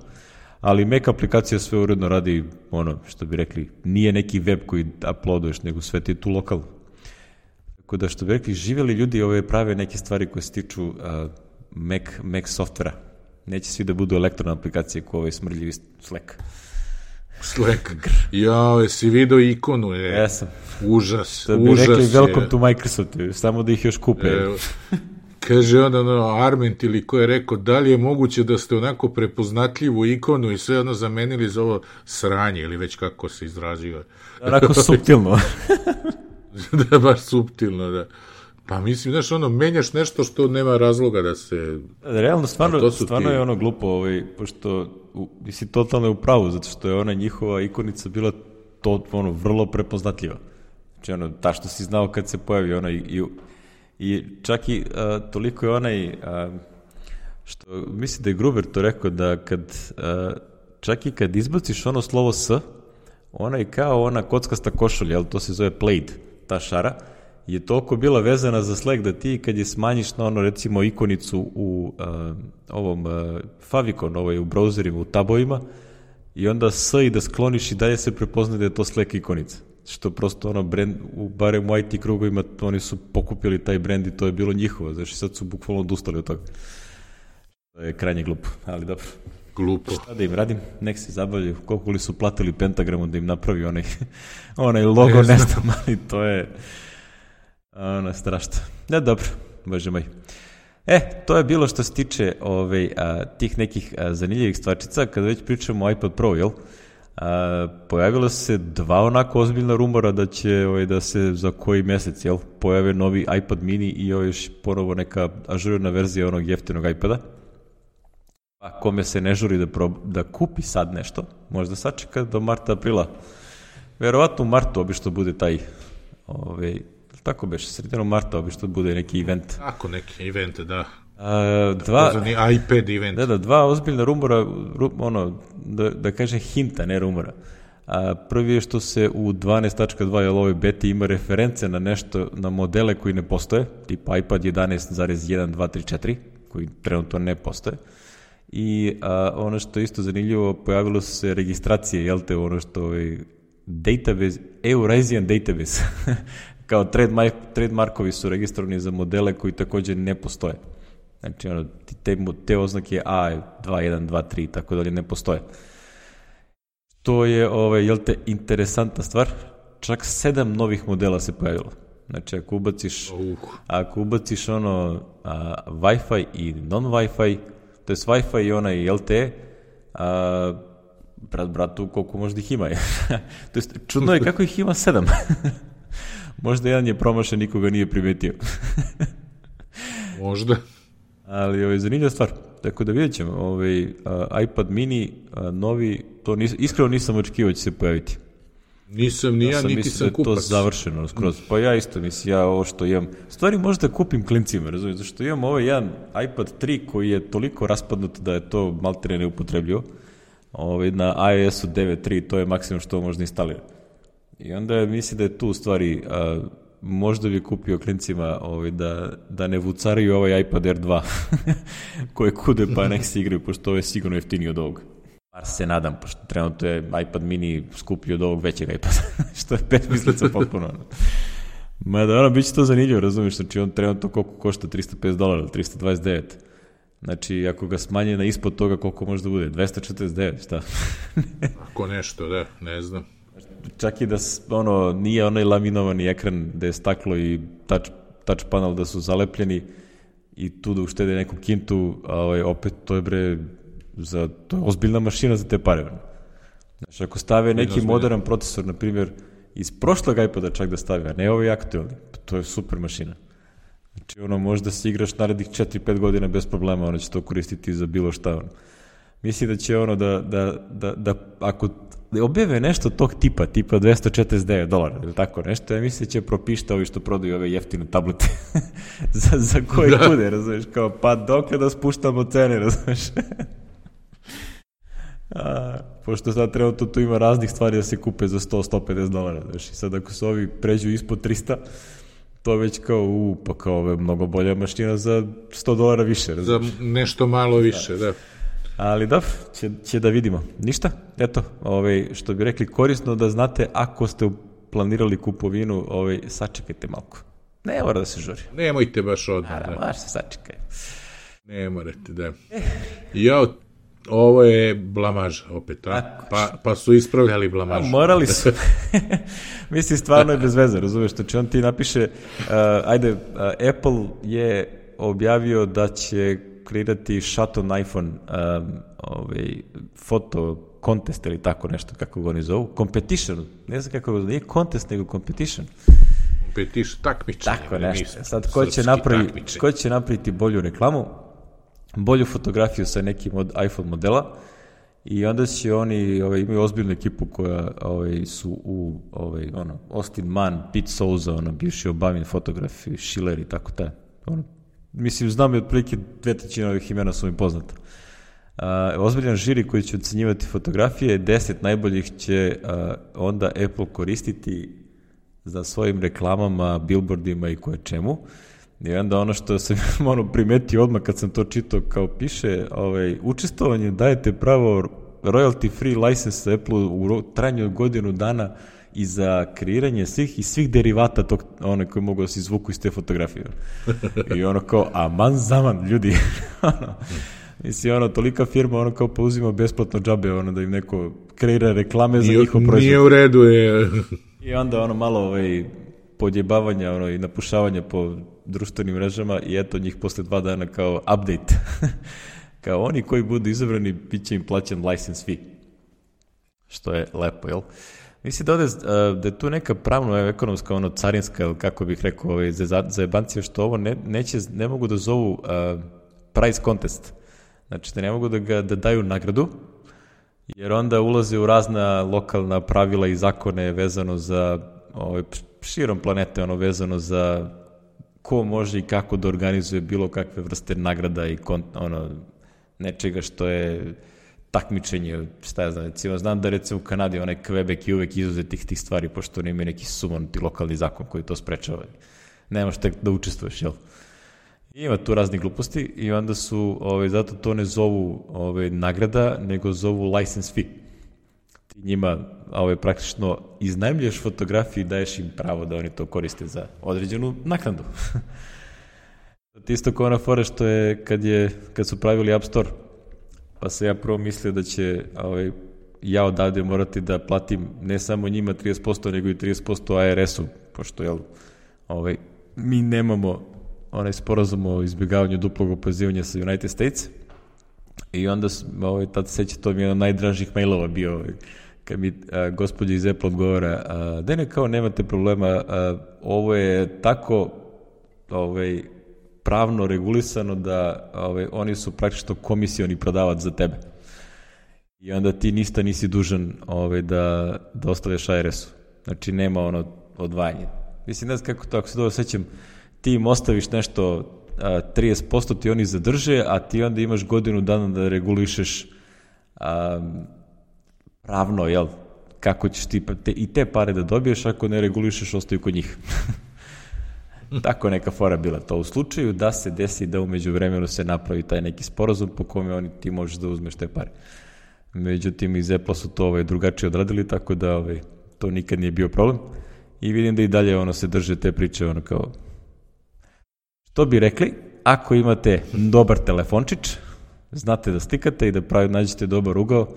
Ali Mac aplikacija sve uredno radi ono što bi rekli, nije neki web koji uploaduješ, nego sve ti tu lokal. Tako da što bi rekli, živeli ljudi ove prave neke stvari koje se tiču uh, Mac, Mac softvera. Neće svi da budu elektronne aplikacije kao ovaj smrljivi Slack. Slack. Jao, si video ikonu? Je. Jesam. Užas, da bi užas rekli, welcome je. to Microsoft, samo da ih još kupe. E, kaže onda ono, Arment ili ko je rekao, da li je moguće da ste onako prepoznatljivu ikonu i sve ono zamenili za ovo sranje ili već kako se izrazio. Onako subtilno. da, baš subtilno, da. Pa mislim, znaš, ono, menjaš nešto što nema razloga da se... Realno, stvarno, A stvarno ti... je ono glupo, ovaj, pošto u, mislim, totalno je u pravu, zato što je ona njihova ikonica bila to, ono, vrlo prepoznatljiva. Znači, ono, ta što si znao kad se pojavi, ona i, i, i čak i a, toliko je onaj, a, što, mislim da je Gruber to rekao, da kad, a, čak i kad izbaciš ono slovo S, ona je kao ona kockasta košulja, ali to se zove plaid, ta šara, je toliko bila vezana za Slack da ti kad je smanjiš na ono recimo ikonicu u uh, ovom uh, favicon, ovaj u browserima, u tabovima i onda S i da skloniš i dalje se prepozna da je to Slack ikonica. Što prosto ono brand, u, barem u IT krugovima oni su pokupili taj brand i to je bilo njihovo, znači sad su bukvalno odustali od toga. To je krajnje glupo, ali dobro. Glupo. Šta da im radim? Nek se zabavljaju. Koliko li su platili Pentagramu da im napravi onaj, onaj logo, ne znam, ali to je Ono, strašno. Da, dobro, bože moj. E, to je bilo što se tiče ove, ovaj, a, tih nekih a, zanimljivih stvarčica. Kada već pričamo o iPad Pro, jel? A, pojavilo se dva onako ozbiljna rumora da će ovaj, da se za koji mesec jel, pojave novi iPad mini i ovaj još ponovo neka ažurirana verzija onog jeftinog iPada. A kome se ne žuri da, prob, da kupi sad nešto, možda sačeka do marta, aprila. Verovatno u martu obično bude taj ovaj, tako beš, sredinom marta obično bude neki event. Tako, neki event, da. A, dva, iPad event. Da, da, dva ozbiljna rumora, rum, ono, da, da kažem hinta, ne rumora. A, prvi je što se u 12.2 jel ovoj beti ima reference na nešto, na modele koji ne postoje, tipa iPad 11.1234, koji trenutno ne postoje. I a, ono što je isto zanimljivo, pojavilo se registracije, jel te, ono što je ovaj, database, Eurasian database. kao trademark, trademarkovi su registrovani za modele koji takođe ne postoje. Znači, ono, te, te oznake A2123 i tako dalje ne postoje. To je, ove, ovaj, jel te, interesantna stvar. Čak sedam novih modela se pojavilo. Znači, ako ubaciš, uh. ako ubaciš ono a, Wi-Fi i non-Wi-Fi, to je Wi-Fi i onaj LTE, a, brat bratu koliko možda ih ima. to jest, čudno je kako ih ima sedam. Možda jedan je promašen, nikoga nije primetio. Možda. Ali ovo ovaj, je zanimljiva stvar. Tako da vidjet ćemo. Ovaj, uh, iPad mini, uh, novi, to nis, iskreno nisam očekivao da će se pojaviti. Nisam ni ja, ja sam niti sam da kupac. to završeno skroz. Pa ja isto mislim, ja ovo što imam. Stvari možda da kupim klincima, razumiješ? Zašto imam ovaj jedan iPad 3 koji je toliko raspadnut da je to maltere neupotrebljivo. Ovaj, na iOS-u 9.3 to je maksimum što možda instalirati. I onda misli da je tu stvari, a, možda bi kupio klincima ovaj, da, da ne vucaraju ovaj iPad Air 2 koje kude pa nek se igraju, pošto ovo je sigurno jeftiniji od ovog. Bar se nadam, pošto trenutno je iPad mini skuplji od ovog većeg iPada, što je pet mislica potpuno. Ma da, ono, bit će to zanimljivo, razumiješ, znači on trenutno koliko košta 350 dolara, 329. Znači, ako ga smanje na ispod toga, koliko može da bude? 249, šta? ako nešto, da, ne znam čak i da ono, nije onaj laminovani ekran da je staklo i touch, touch panel da su zalepljeni i tu da uštede neku kintu, a ovaj, opet to je bre, za, to je ozbiljna mašina za te pare. Znači, ako stave neki ozbiljna. modern procesor, na primjer, iz prošlog iPada čak da stave, a ne ovaj aktualni, to je super mašina. Znači, ono, možda se igraš narednih 4-5 godina bez problema, ono će to koristiti za bilo šta, ono misli da će ono da, da, da, da ako objave nešto tog tipa, tipa 249 dolara ili tako nešto, ja mislim da će propišta ovi što prodaju ove jeftine tablete za, za koje da. kude, razumeš, kao pa dokle da spuštamo cene, razumeš. A, pošto sad treba to, tu ima raznih stvari da se kupe za 100-150 dolara, znaš, i sad ako se ovi pređu ispod 300, to već kao, u, pa kao, ovo mnogo bolja mašina za 100 dolara više, razumeš. Za nešto malo da. više, da. da. Ali da, će, će da vidimo. Ništa, eto, ovaj, što bi rekli, korisno da znate ako ste planirali kupovinu, ovaj, sačekajte malko. Ne mora da se žuri. Nemojte baš odmah. Naravno, da. baš se sačekaj. Ne morate, da. Ja, ovo je blamaž opet, a? pa, pa su ispravljali blamaž. A, morali su. Mislim, stvarno je bez veze, razumeš, znači on ti napiše, uh, ajde, uh, Apple je objavio da će kreirati shot on iPhone um, ovaj, foto contest ili tako nešto, kako ga oni zovu. Competition, ne znam kako ga nije contest, nego competition. Competition, takmičenje. Tako nešto. Sad, ko će, napravi, ko će napraviti bolju reklamu, bolju fotografiju sa nekim od iPhone modela, i onda će oni, ovaj, imaju ozbiljnu ekipu koja ovaj, su u ovaj, ono, Austin Mann, Pete Souza, ono, bivši Obamin fotografi, Schiller i tako ta. Ono, mislim, znam i otprilike dve trećine ovih imena su mi poznata. Uh, ozbiljan žiri koji će ocenjivati fotografije, 10 najboljih će uh, onda Apple koristiti za svojim reklamama, billboardima i koje čemu. I onda ono što sam ono primetio odmah kad sam to čitao kao piše, ovaj, učestvovanje dajete pravo royalty free license Apple u trajanju godinu dana uh, i za kreiranje svih i svih derivata tog, one koji mogu da se izvuku iz te fotografije. I ono kao, a man zaman, ljudi. Mislim, ono, tolika firma, ono kao pouzima besplatno džabe, ono, da im neko kreira reklame za njihov proizvod. Nije u redu, je. I onda, ono, malo, ovaj, podjebavanja ono, i napušavanja po društvenim mrežama i eto njih posle dva dana kao update. kao oni koji budu izabrani, bit će im plaćen license fee što je lepo, jel? Mislim da, ovde, da je tu neka pravno-ekonomska, ono, carinska, ili kako bih rekao, ovaj, za, za jebancija, što ovo ne, neće, ne mogu da zovu uh, price contest. Znači, da ne mogu da, ga, da daju nagradu, jer onda ulaze u razna lokalna pravila i zakone vezano za, ovaj, širom planete, ono, vezano za ko može i kako da organizuje bilo kakve vrste nagrada i kon, ono, nečega što je takmičenje, šta ja znam, recimo, znam da recimo u Kanadi onaj Quebec je uvek izuzet tih, tih stvari, pošto oni imaju neki sumanuti lokalni zakon koji to sprečava. Nemaš tek da učestvuješ, jel? I ima tu raznih gluposti i onda su, ove, ovaj, zato to ne zovu ove, ovaj, nagrada, nego zovu license fee. Ti njima ove, ovaj, praktično iznajmljaš fotografije i daješ im pravo da oni to koriste za određenu naknadu. to isto kao ona fora što je kad, je, kad su pravili App Store, pa sam ja prvo mislio da će ovaj, ja odavde morati da platim ne samo njima 30%, nego i 30% ARS-u, pošto jel, ovaj, mi nemamo onaj sporazum o izbjegavanju duplog opozivanja sa United States i onda ovaj, tad seća to mi je jedan najdražih mailova bio ovaj, kad mi a, gospodin iz Apple odgovara a, da ne kao nemate problema a, ovo je tako ovaj, pravno regulisano da ovaj, oni su praktično komisioni prodavac za tebe. I onda ti ništa nisi dužan ovaj, da, da ostavljaš ARS-u. Znači nema ono odvajanje. Mislim, ne znam kako to, ako se dobro sećam, ti im ostaviš nešto a, 30% ti oni zadrže, a ti onda imaš godinu dana da regulišeš a, pravno, jel? Kako ćeš ti te, i te pare da dobiješ ako ne regulišeš, ostaju kod njih. Tako neka fora bila to. U slučaju da se desi da umeđu vremenu se napravi taj neki sporazum po kome oni ti možeš da uzmeš te pare. Međutim, iz Apple su to ovaj, drugačije odradili, tako da ovaj, to nikad nije bio problem. I vidim da i dalje ono se drže te priče, ono kao... Što bi rekli, ako imate dobar telefončić, znate da stikate i da pravi, nađete dobar ugao,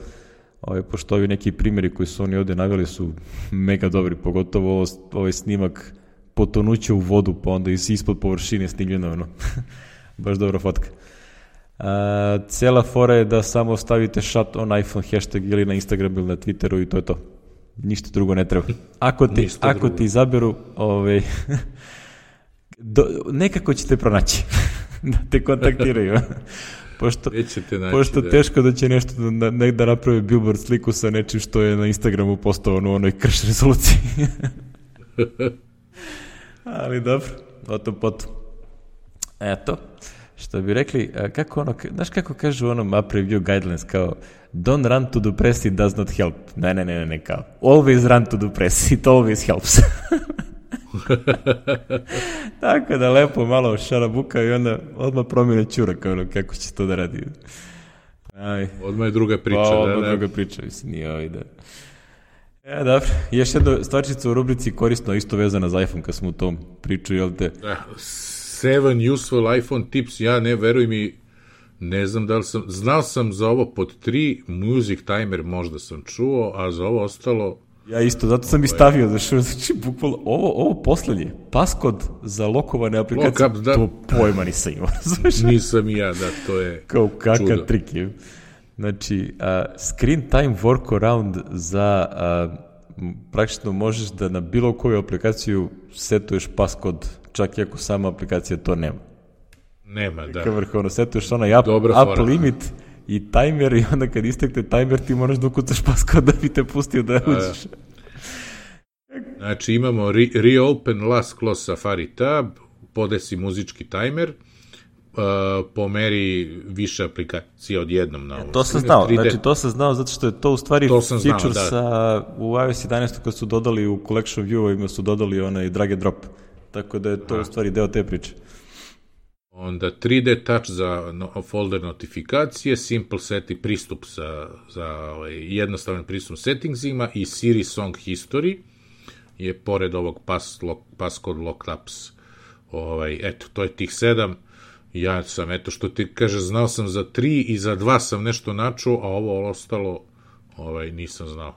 ovaj, pošto ovi neki primjeri koji su oni ovde naveli su mega dobri, pogotovo ovo, ovaj snimak potonuće u vodu, pa onda iz ispod površine snimljeno, ono. Baš dobra fotka. Uh, cela fora je da samo stavite shut on iPhone hashtag ili na Instagram ili na Twitteru i to je to. Ništa drugo ne treba. Ako ti, ako drugo. ti izaberu, ovaj, do, nekako ćete pronaći da te kontaktiraju. pošto, naći, pošto da. teško da će nešto da, ne, da, da napravi billboard sliku sa nečim što je na Instagramu postao u onoj krš rezoluciji. Ali dobro, o tom potom. Eto, što bi rekli, kako ono, znaš kako kažu ono onom app guidelines, kao don't run to the press, it does not help. Ne, ne, ne, ne, kao always run to the press, it always helps. Tako da lepo malo šarabuka i onda odmah promjene čura kao ono, kako će to da radi. Aj. Odmah je druga priča. Pa, da, odmah da, druga priča, mislim, nije ovaj da. E, dobro. Još jedna stvarčica u rubrici korisno, isto vezana za iPhone, kad smo u tom priču, jel te? Da, seven useful iPhone tips, ja ne, veruj mi, ne znam da li sam, znao sam za ovo pod tri, music timer možda sam čuo, a za ovo ostalo... Ja isto, zato sam i stavio, da što, znači, bukvalno, ovo, ovo poslednje, paskod za lokovane aplikacije, Lokap, da. to pojma nisam imao, znaš? Nisam ja, da, to je Kao kakav trik je. Znači, a, screen time workaround za a, praktično možeš da na bilo koju aplikaciju setuješ paskod, čak i ako sama aplikacija to nema. Nema, da. Kao vrhovno, setuješ onaj app, Dobra app limit i timer i onda kad istekne timer ti moraš da ukucaš paskod da bi te pustio da, da, da uđeš. Znači imamo re reopen last close Safari tab, podesi muzički timer, E, po meri više aplikacija odjednom na e, ovo. To sam znao, 3D. znači to sam znao zato što je to u stvari to feature znao, da. sa, u iOS 11 kad su dodali u Collection View-ovima su dodali onaj drag and drop, tako da je to Aha. u stvari deo te priče. Onda 3D touch za no, folder notifikacije, simple set i pristup sa, za ovaj, jednostavan pristup settingsima i Siri Song History je pored ovog pass, lock, passcode lockups ovaj, eto, to je tih sedam ja sam, eto što ti kaže, znao sam za tri i za dva sam nešto načuo, a ovo ostalo ovaj, nisam znao.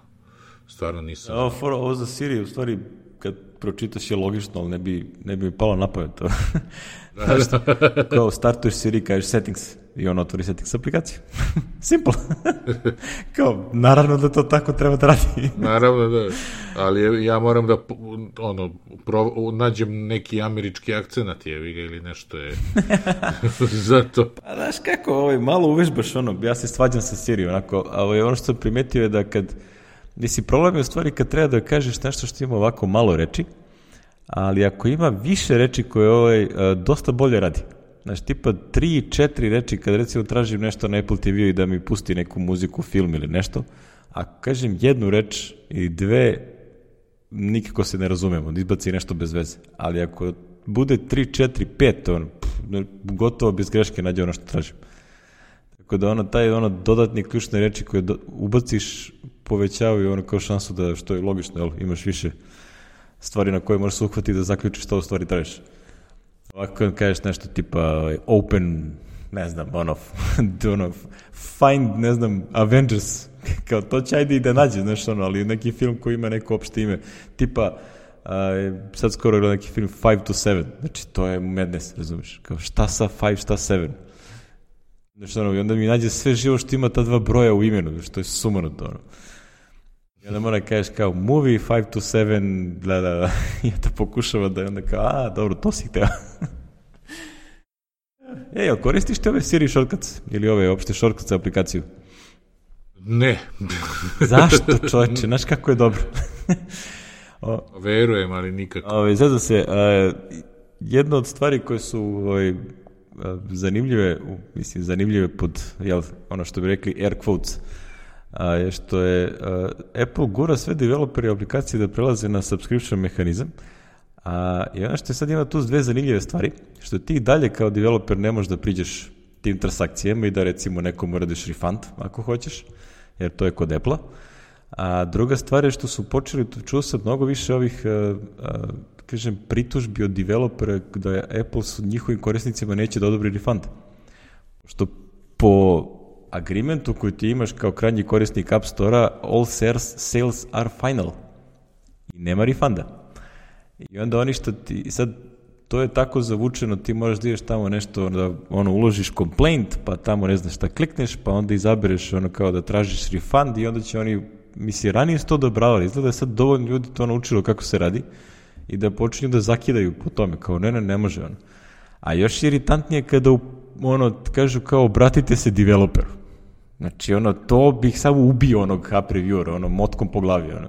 Stvarno nisam Evo, znao. Ovo za Siri, u stvari, kad pročitaš je logično, ali ne bi, ne bi mi palo na pamet. da, da. Kao startuješ Siri, kažeš settings, i on otvori Settings aplikaciju. Simple. Kao, naravno da to tako treba da radi. naravno da, ali ja moram da ono, pro, nađem neki američki akcenat jevi ga ili nešto je zato. Pa znaš kako, ovaj, malo uvežbaš ono, ja se svađam sa Siri, onako, ali ovaj, ono što sam primetio je da kad, nisi problem je u stvari kad treba da kažeš nešto što ima ovako malo reči, ali ako ima više reči koje ovaj, dosta bolje radi. Znaš, tipa tri, četiri reči kad recimo tražim nešto na Apple TV i da mi pusti neku muziku, film ili nešto, a kažem jednu reč i dve, nikako se ne razumemo, izbaci nešto bez veze. Ali ako bude 3, 4, 5, on, pff, gotovo bez greške nađe ono što tražim. Tako da ono, taj ono dodatni ključne reči koje do, ubaciš povećavaju ono kao šansu da, što je logično, jel, imaš više stvari na koje možeš se uhvatiti da zaključiš što u stvari tražiš. Ovako kažeš nešto tipa ovaj, open, ne znam, ono, ono find, ne znam, Avengers, kao to će ajde i da nađe, znaš ono, ali neki film koji ima neko opšte ime, tipa, uh, sad skoro gledam neki film 5 to 7, znači to je madness, razumiješ, kao šta sa 5, šta 7, Znači, ono, i onda mi nađe sve živo što ima ta dva broja u imenu, što je sumano to, ono. I onda mora da kažeš kao movie 5 to 7, da, da, da. I onda pokušava da je onda kao, a, dobro, to si hteo. Ej, a koristiš te ove Siri shortcuts ili ove opšte shortcuts aplikaciju? Ne. Zašto, čoveče? Znaš kako je dobro. o, Verujem, ali nikako. Ove, zezam se, a, jedna od stvari koje su ove, ovaj, zanimljive, mislim, zanimljive pod, jel, ono što bi rekli, air quotes, a, je što je a, Apple gura sve developeri aplikacije da prelaze na subscription mehanizam, a, I ono što je sad ima tu dve zanimljive stvari, što ti dalje kao developer ne možeš da priđeš tim transakcijama i da recimo nekom uradiš refund ako hoćeš, jer to je kod Apple-a. A druga stvar je što su počeli, čuo sam mnogo više ovih, a, a, kažem, pritužbi od developera da Apple su njihovim korisnicima neće da odobri refund. Što po agreementu koji ti imaš kao krajnji korisnik App Store-a, all sales, sales are final. I nema refunda. I onda oni što ti, sad to je tako zavučeno, ti moraš da ideš tamo nešto, da ono, uložiš complaint, pa tamo ne znaš šta klikneš, pa onda izabereš ono kao da tražiš refund i onda će oni, misli, ranije su to odobravali, izgleda je sad dovoljno ljudi to naučilo kako se radi i da počinju da zakidaju po tome, kao ne, ne, ne može ono. A još je iritantnije kada u, ono, kažu kao obratite se developeru. Znači, ono, to bih samo ubio onog app reviewera, ono, motkom po glavi, ono.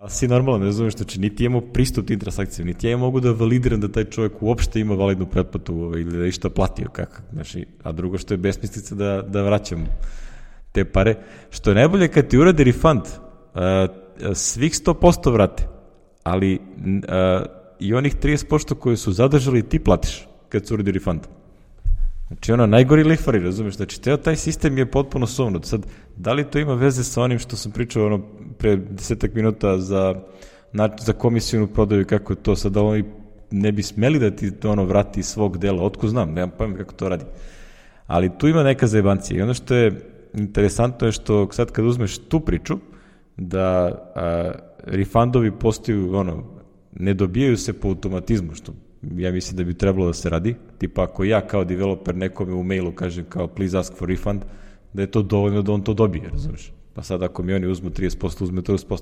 Da si normalno, ne razumeš, znači, niti imamo pristup tim transakcijama, niti ja mogu da validiram da taj čovjek uopšte ima validnu pretplatu ovaj, ili da išta platio, kako, znači, a drugo što je besmislica da, da vraćam te pare, što je najbolje kad ti urade refund, uh, svih 100% vrate, ali uh, i onih 30% koje su zadržali ti platiš kad se uradi refund. Uh, Znači ono, najgori lihvari, razumeš? Znači, teo taj sistem je potpuno sumnut. Sad, da li to ima veze sa onim što sam pričao ono, pre desetak minuta za, na, za komisijnu prodaju, kako to sad, da oni ne bi smeli da ti to ono vrati svog dela, otko znam, nemam pojma kako to radi. Ali tu ima neka zajebancija. I ono što je interesantno je što sad kad uzmeš tu priču, da a, refundovi postaju, ono, ne dobijaju se po automatizmu, što ja mislim da bi trebalo da se radi. Tipa ako ja kao developer nekome u mailu kažem kao please ask for refund, da je to dovoljno da on to dobije, razumiješ? Pa sad ako mi oni uzmu 30%, uzme 30%,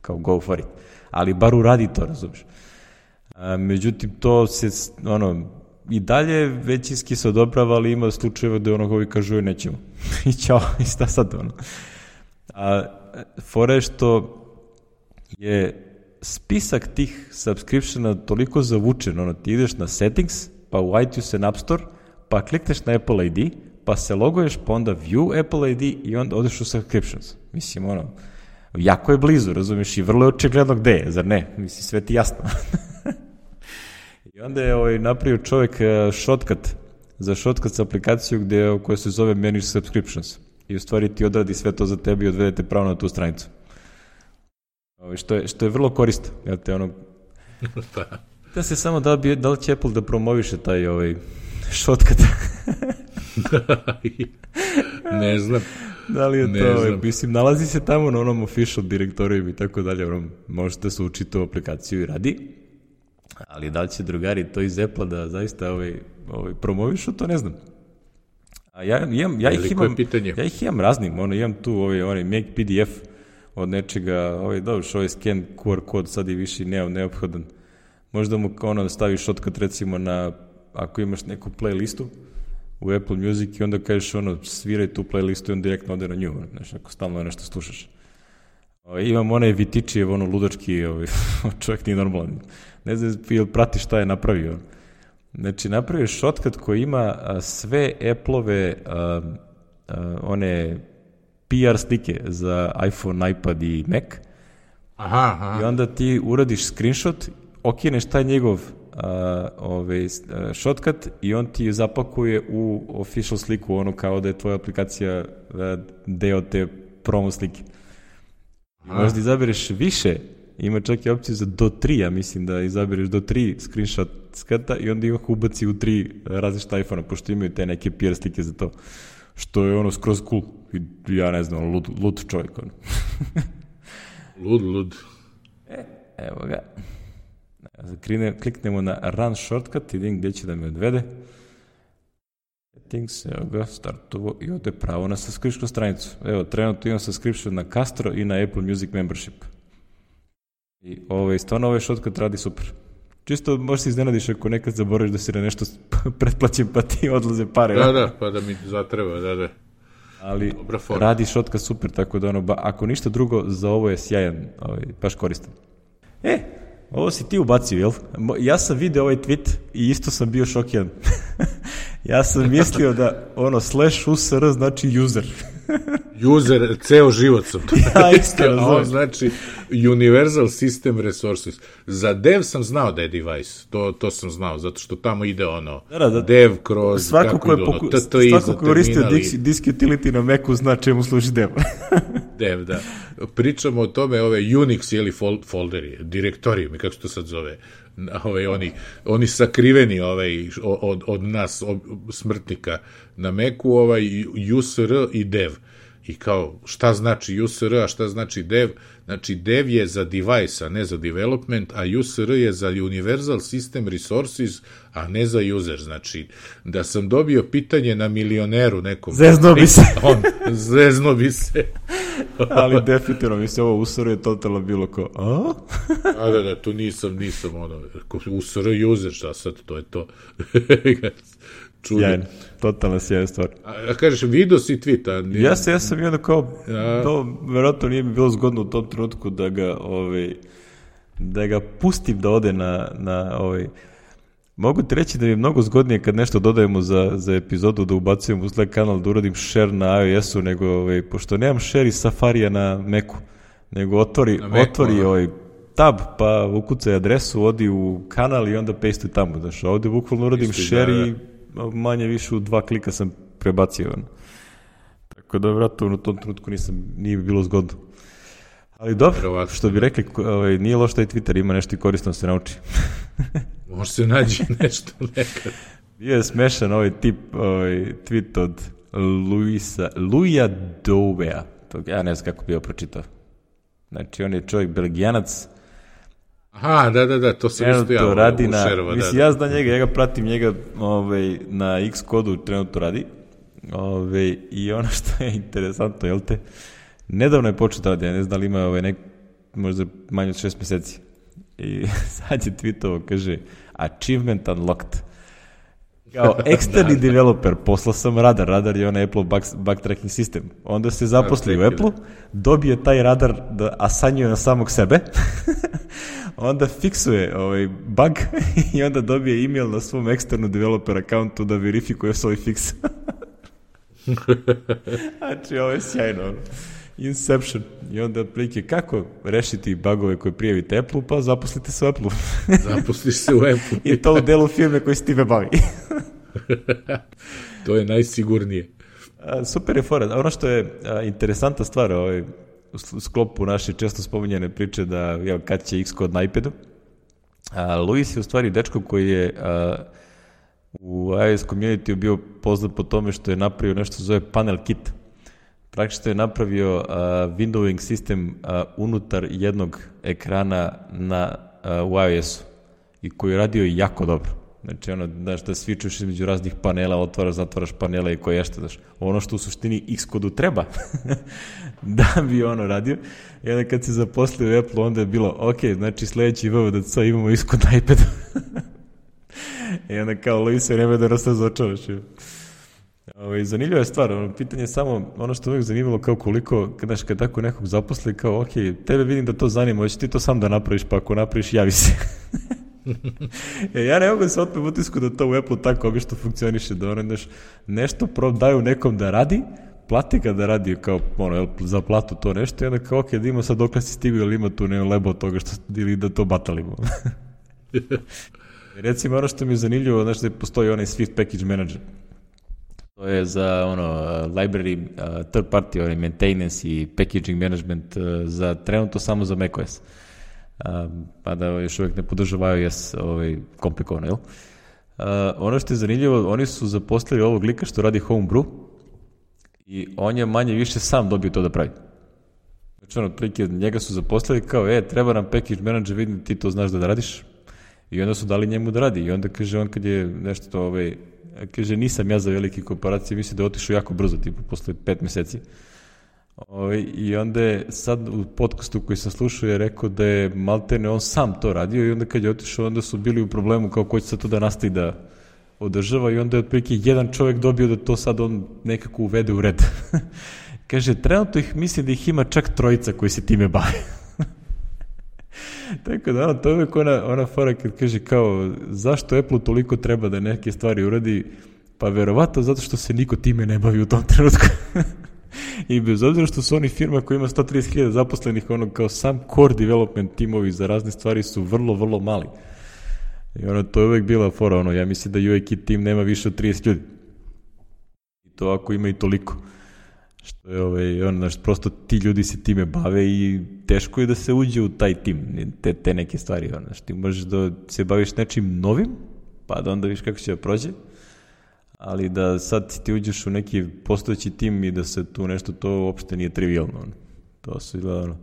kao go for it. Ali bar uradi to, razumiješ? A, međutim, to se, ono, i dalje većinski se odobrava, ali ima slučajeva da ono koji kažu joj nećemo. I čao, i sta sad ono. A, fore što je spisak tih subscriptiona toliko zavučen, ono, ti ideš na settings, pa u iTunes and App Store, pa klikneš na Apple ID, pa se loguješ, pa onda view Apple ID i onda odeš u subscriptions. Mislim, ono, jako je blizu, razumiješ, i vrlo je očigledno gde je, zar ne? Mislim, sve ti jasno. I onda je ovaj, napravio čovjek eh, shortcut, za shortcut sa aplikaciju gde, koja se zove Manage Subscriptions. I u stvari ti odradi sve to za tebi i odvedete pravo na tu stranicu. Ovaj, što je, što je vrlo korisno, jel te, ono... pa. Da se samo da, bi, da li će Apple da promoviše taj ovaj, šotkat? ne znam. Da li je ne to, ovaj, znam. mislim, nalazi se tamo na onom official direktoriju i tako dalje, ono, možete da se učiti tu aplikaciju i radi, ali da li će drugari to iz Apple da zaista ovaj, ovaj, promovišu, to ne znam. A ja, imam, ja, ih imam, ja ih imam raznim, ono, imam tu ovaj, onaj Mac PDF, od nečega, ovaj, dobro, ovaj scan QR kod sad je više ne, neophodan. Možda mu ono da staviš shortcut recimo na, ako imaš neku playlistu u Apple Music i onda kažeš ono, sviraj tu playlistu i on direktno ode na nju, znaš, ako stalno nešto slušaš. O, ovaj, imam onaj Vitičijev, ono ludački, ovaj, čovjek nije normalan. Ne znam, jel prati šta je napravio. Znači, napravio shortcut koji ima sve Apple-ove one PR slike za iPhone, iPad i Mac. Aha, aha. I onda ti uradiš screenshot, okineš taj njegov uh, ovaj, uh, shortcut i on ti zapakuje u official sliku, ono kao da je tvoja aplikacija uh, deo te promo slike. Možeš da izabereš više, ima čak i opciju za do 3, ja mislim da izabereš do 3 screenshot skata i onda ih ubaci u tri različita iPhone-a, pošto imaju te neke PR slike za to što je ono skroz cool. I, ja ne znam, lud, lud čovjek. Ono. lud, lud. E, evo ga. Zakrine, kliknemo na Run Shortcut i vidim gdje će da me odvede. Settings, evo ga, startovo i ode pravo na subscription stranicu. Evo, trenutno imam subscription na Castro i na Apple Music Membership. I ovaj, stvarno ovaj shortcut radi super čisto možeš se iznenadiš ako nekad zaboraviš da si na nešto pretplaćen pa ti odlaze pare. Da, da, pa da mi zatreba, da, da. Ali radi šotka super, tako da ono, ba, ako ništa drugo, za ovo je sjajan, ovaj, baš koristan. E, ovo si ti ubacio, jel? Ja sam video ovaj tweet i isto sam bio šokiran. Ja sam mislio da ono slash usr znači user. user, ceo život sam to. ja isto razumem. znači Universal System Resources. Za dev sam znao da je device, to, to sam znao, zato što tamo ide ono, da, da, da. dev kroz, svako kako ko je poku... ono, TTI svako za koristio disk, utility na Macu zna čemu služi dev. dev, da. Pričamo o tome, ove Unix ili folderi, direktorijumi, kako se to sad zove, ovaj, oni, oni sakriveni ovaj, od, od nas od smrtnika na Meku, ovaj, USR i DEV. I kao, šta znači USR, a šta znači DEV? Znači, dev je za device, a ne za development, a USR je za Universal System Resources, a ne za user. Znači, da sam dobio pitanje na milioneru nekom... Zezno bi se. On, zezno bi se. Ali definitivno, mislim, ovo USR je totalno bilo ko... A? a da, da, tu nisam, nisam, ono, USR user, šta sad, to je to. Čudno. Jajno totalna sjajna stvar. A, a kažeš, video si tweet, nije... Ja, se, ja sam jedno kao, a... to verovatno nije mi bilo zgodno u tom trenutku da ga, ovaj, da ga pustim da ode na, na ovaj, Mogu ti reći da mi je mnogo zgodnije kad nešto dodajemo za, za epizodu da ubacujem u Slack kanal da uradim share na iOS-u, nego ovaj, pošto nemam share i Safarija na Macu, nego otvori, na otvori ovaj tab, pa ukucaj adresu, odi u kanal i onda paste tamo. Znaš, ovde bukvalno uradim Isti, da, share da, da. i manje više u dva klika sam prebacio. Ono. Tako da, vratno, u tom trenutku nisam, nije bilo zgodno. Ali dobro, Verovatno. što bi rekli, ovaj, nije loš taj Twitter, ima nešto i korisno da se nauči. Može se nađe nešto nekad. Bio je smešan ovaj tip, ovaj tweet od Luisa, Luja Dovea. To, ja ne znam kako bi ovo pročitao. Znači, on je čovjek belgijanac, Aha, da, da, da, to se isto ja radi na, šerva, da, mislim, da, ja znam da. njega, ja ga pratim njega ovaj, na X kodu trenutno radi ovaj, i ono što je interesantno, jel te, nedavno je počeo da radi, ja ne znam da li ima ove ovaj, nek, možda manje od šest meseci. I sad je tweetovo, kaže, achievement unlocked. Kao da, eksterni da. developer, poslao sam radar, radar je onaj Apple bug, bug tracking sistem. Onda se zaposli u Apple, dobije taj radar da asanjuje na samog sebe, onda fiksuje ovaj bug i onda dobije email na svom eksternu developer accountu da verifikuje svoj fix. znači, ovo je sjajno. Inception. I onda prilike kako rešiti bugove koje prijavite Apple, pa zaposlite se u Apple. Zaposliš se u Apple. I to u delu firme koji se time bavi. to je najsigurnije. Super je fora. Ono što je a, interesanta stvar ovaj, u sklopu naše često spominjene priče da evo, kad će Xcode na iPadu, a, Luis je u stvari dečko koji je a, u iOS community bio poznat po tome što je napravio nešto zove panel kit. Praktično je napravio a, windowing sistem a, unutar jednog ekrana na, a, u iOS-u i koji je radio jako dobro. Znači, ono, znaš, da svičuješ između raznih panela, otvaraš, zatvaraš panela i koje što, znaš, ono što u suštini Xcode-u treba da bi ono radio. I onda kad se zaposlio u Apple, onda je bilo, ok, znači sledeći VVDC imamo Xcode iPad. I onda kao, Luis, se da nas razočavaš. Ove, ovaj, zanimljiva je stvar, ono, pitanje je samo, ono što uvijek zanimalo kao koliko, znaš, kad tako nekog zaposli, kao, ok, tebe vidim da to zanima, hoće ti to sam da napraviš, pa ako napraviš, javi se. E, ja ne mogu da se otmem utisku da to u Apple tako obično funkcioniše, da ono, znaš, nešto prob daju nekom da radi, plati ga da radi kao ono, za platu to nešto i onda kao ok, da ima sad dok si stigao ili ima tu ne lebo od toga što, ili da to batalimo. Recimo ono što mi je zanimljivo, znaš da postoji onaj Swift Package Manager. To je za ono, library, third party, onaj maintenance i packaging management za trenutno samo za macOS pa da još uvek ne podržavaju jes ovaj, komplikovano, jel? Uh, ono što je zanimljivo, oni su zaposlili ovog lika što radi homebrew i on je manje više sam dobio to da pravi. Znači, ono, otprilike, njega su zaposlili kao, e, treba nam package manager, vidim, ti to znaš da, da radiš. I onda su dali njemu da radi. I onda kaže, on kad je nešto to, ovaj, kaže, nisam ja za velike korporacije, misli da je otišao jako brzo, tipu, posle pet meseci. Ovaj, I onda je sad u podcastu koji sam slušao je rekao da je maltene on sam to radio i onda kad je otišao onda su bili u problemu kao ko će sad to da nastavi da održava i onda je otprilike jedan čovek dobio da to sad on nekako uvede u red. Kaže, trenutno ih misli da ih ima čak trojica koji se time bave. Tako da, ono, to je ona, ona fora kad kaže kao, zašto Apple toliko treba da neke stvari uradi? Pa verovato zato što se niko time ne bavi u tom trenutku. I bez obzira što su oni firma koja ima 130.000 zaposlenih, ono kao sam core development timovi za razne stvari su vrlo, vrlo mali. I ono, to je uvek bila fora, ono, ja mislim da UI kit tim nema više od 30 ljudi. I to ako ima i toliko. Što je, ovaj, ono, znaš, prosto ti ljudi se time bave i teško je da se uđe u taj tim, te, te neke stvari, ono, znaš, ti možeš da se baviš nečim novim, pa da onda viš kako će da prođe, ali da sad ti uđeš u neki postojeći tim i da se tu nešto, to uopšte nije trivialno. To su izgleda,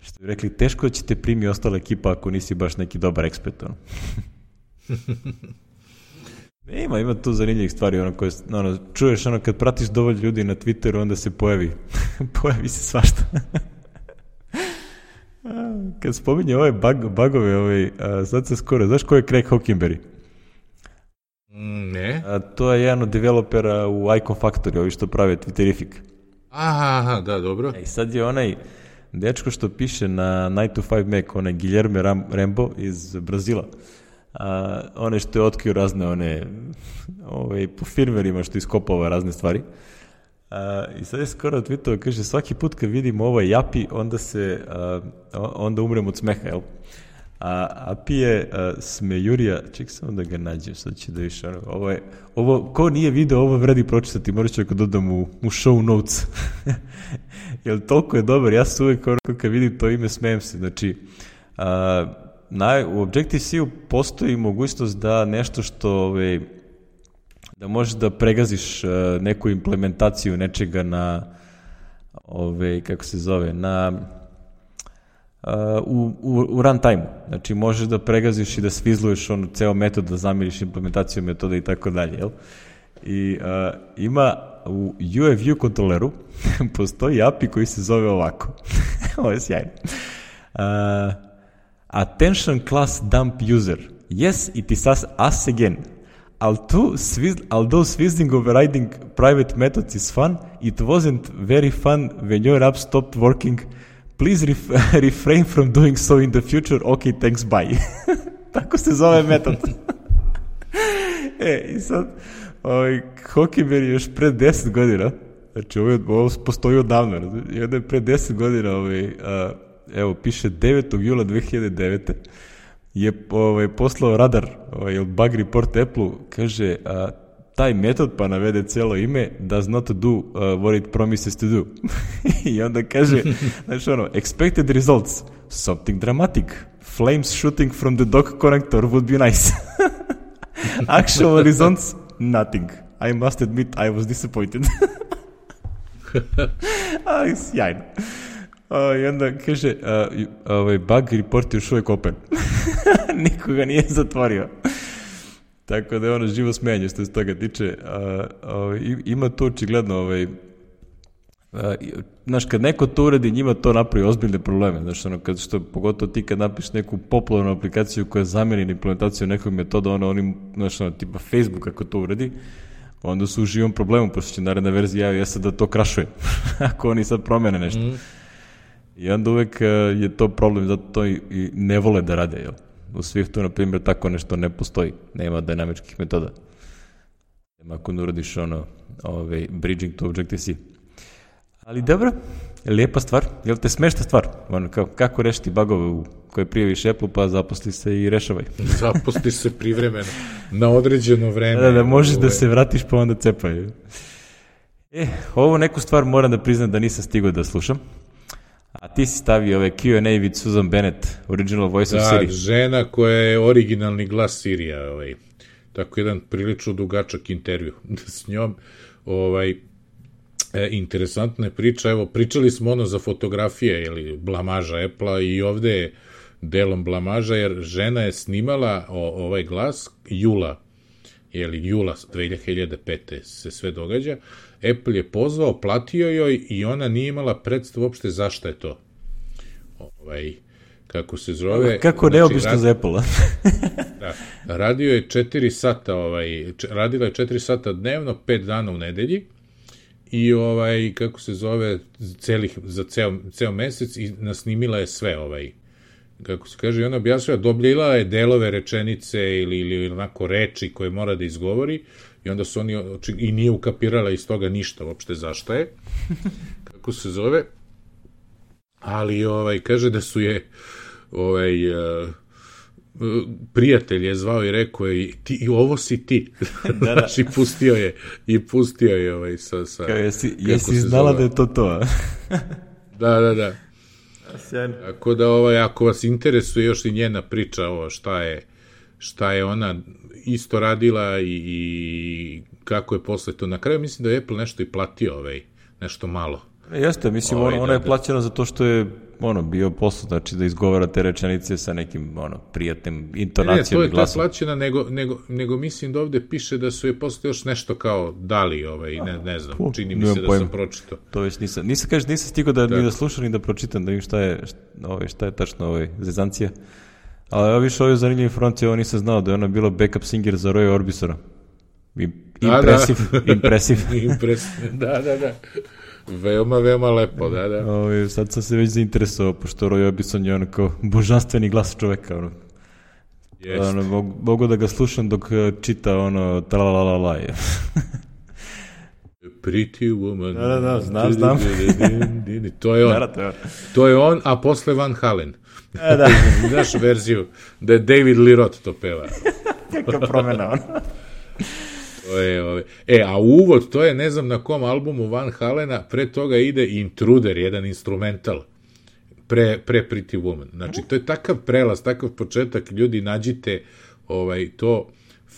što bi rekli, teško da će te primi ostala ekipa ako nisi baš neki dobar ekspert. Ono. Ima, ima tu zanimljivih stvari, ono koje, ono, čuješ ono kad pratiš dovoljno ljudi na Twitteru, onda se pojavi, pojavi se svašta. kad spominje ove bag, bagove, ove, ovaj, a, sad se skoro, znaš ko je Craig Hockenberry? Mm, ne. A, to je jedan od developera u Icon Factory, ovi što prave Twitterific. Aha, aha, da, dobro. E, sad je onaj dečko što piše na 9 to 5 Mac, onaj Guilherme Ram Rambo iz Brazila. A, one što je otkrio razne one ove, ovaj, po firmerima što iskopava razne stvari. A, I sad je skoro tweetao, kaže, svaki put kad vidim ovaj japi, onda se, a, onda umrem od smeha, jel? A Apije Smejurija, ček samo da ga nađem, sad će da više ono, ovo je, ovo, ko nije video, ovo vredi pročitati, morat ću ako dodam u, u show notes. Jer toliko je dobar, ja se uvek ono kad vidim to ime smijem se, znači, a, na, u Objective-C-u postoji mogućnost da nešto što, ove, da možeš da pregaziš a, e, neku implementaciju nečega na, ove, kako se zove, na uh, u, u, u runtime. Znači, možeš da pregaziš i da svizluješ ono ceo metod, da zamiriš implementaciju metoda i tako dalje, jel? I uh, ima u UFU kontroleru postoji API koji se zove ovako. Ovo je sjajno. Uh, attention class dump user. Yes, it is us, us again. Although, swizz, although swizzing overriding private methods is fun, it wasn't very fun when your app stopped working Please ref refrain from doing so in the future. Ok, thanks, bye. Tako se zove metod. e, i sad, ovaj, Hokimer je još pre 10 godina, znači ovo, ovo postoji odavno, razumiješ, i onda je pre 10 godina, ovaj, a, evo, piše 9. jula 2009 je ovaj, poslao radar, ovaj, bug report Apple-u, kaže, a, taj metod pa navede celo ime does not do uh, what it promises to do. I onda kaže, znači ono, expected results, something dramatic, flames shooting from the dog connector would be nice. Actual results, nothing. I must admit I was disappointed. Ali sjajno. Uh, I onda kaže, uh, ovaj bug report je još uvijek open. Nikoga nije zatvorio. Tako da je ono živo smenje što se toga tiče. A, a, ovaj, ima to očigledno ovaj, a, znaš, kad neko to uradi, njima to napravi ozbiljne probleme. Znaš, ono, kad, što, pogotovo ti kad napiš neku popularnu aplikaciju koja zameni implementaciju nekog metoda, ono, oni, znaš, ono, tipa Facebook ako to uradi, onda su u živom problemu, pošto će naredna verzija ios da to krašuje, ako oni sad promene nešto. Mm. I onda uvek e, je to problem, zato to i, i ne vole da rade, jel? U Swiftu, na primjer, tako nešto ne postoji. Nema dinamičkih metoda. Ako ne uradiš ono, ovaj, bridging to Objective-C. Ali dobro, lijepa stvar. Jel te smešta stvar? Ono, kao, kako rešiti bagove u koje prijaviš Apple, pa zaposli se i rešavaj. zaposli se privremeno, na određeno vreme. Da, da, da možeš da ovaj... da se vratiš pa onda cepaj. E, ovo neku stvar moram da priznam da nisam stigao da slušam. A ti si stavio ove Q&A with Susan Bennett, original voice da, of Siri. Da, žena koja je originalni glas Sirija, ovaj. Tako jedan prilično dugačak intervju s njom. Ovaj, E, interesantna je priča, evo, pričali smo ono za fotografije ili blamaža Apple-a i ovde je delom blamaža, jer žena je snimala o, ovaj glas jula, jeli jula 2005. se sve događa, Apple je pozvao, platio joj i ona nije imala predstavu uopšte zašto je to. Ovaj, kako se zove... Kako znači, neobično rad... za Apple, da, radio je 4 sata, ovaj, č, radila je 4 sata dnevno, 5 dana u nedelji i ovaj kako se zove celih za ceo ceo mesec i nasnimila je sve ovaj kako se kaže, ona objasnila, dobljila je delove rečenice ili, ili onako reči koje mora da izgovori, I onda su oni, i nije ukapirala iz toga ništa uopšte zašto je, kako se zove, ali ovaj, kaže da su je ovaj, eh, prijatelj je zvao i rekao je ti i ovo si ti. da, da. znači pustio je i pustio je ovaj sa sa Kao jesi jesi znala da je to to. da, da, da. Sjajno. Tako da ovaj ako vas interesuje još i njena priča ovo šta je šta je ona isto radila i, i kako je posle to na kraju mislim da je Apple nešto i platio ovaj nešto malo Jeste, mislim, ovaj, ono, da, ono je da. plaćeno zato što je ono, bio posao, znači da izgovara te rečenice sa nekim ono, prijatnim intonacijom glasa. ne, to je ta plaćena, nego, nego, nego mislim da ovde piše da su je posle još nešto kao dali, ovaj, ne, ne znam, Aha, čini mi se da sam pročitao. To već nisam, nisam, kažeš, nisam stigao da, Tako. ni da. da slušam, ni da pročitam, da vidim šta je, ovaj, šta je tačno ovaj, zezancija. Ali ja više ovaj zanimljiv front je, ovo nisam znao, da je ona bila backup singer za Roy Orbisora. impresiv, da, da. impresiv. impresiv, da, da, da. Veoma, veoma lepo, da, da. Ovo, sad sam se već zainteresovao, pošto Roy Orbison je ono kao božanstveni glas čoveka, ono. Jest. Ono, mogu, da ga slušam dok e, čita ono tralalalala. Pretty Woman. Da, da, da, znam, znam. to je on. to je on, a posle Van Halen. A, e, da. Znaš verziju da je David Lirot to peva. Kakva promena ona. E, ove. e, a uvod, to je ne znam na kom albumu Van Halena, pre toga ide Intruder, jedan instrumental pre, pre Pretty Woman. Znači, to je takav prelaz, takav početak, ljudi, nađite ovaj, to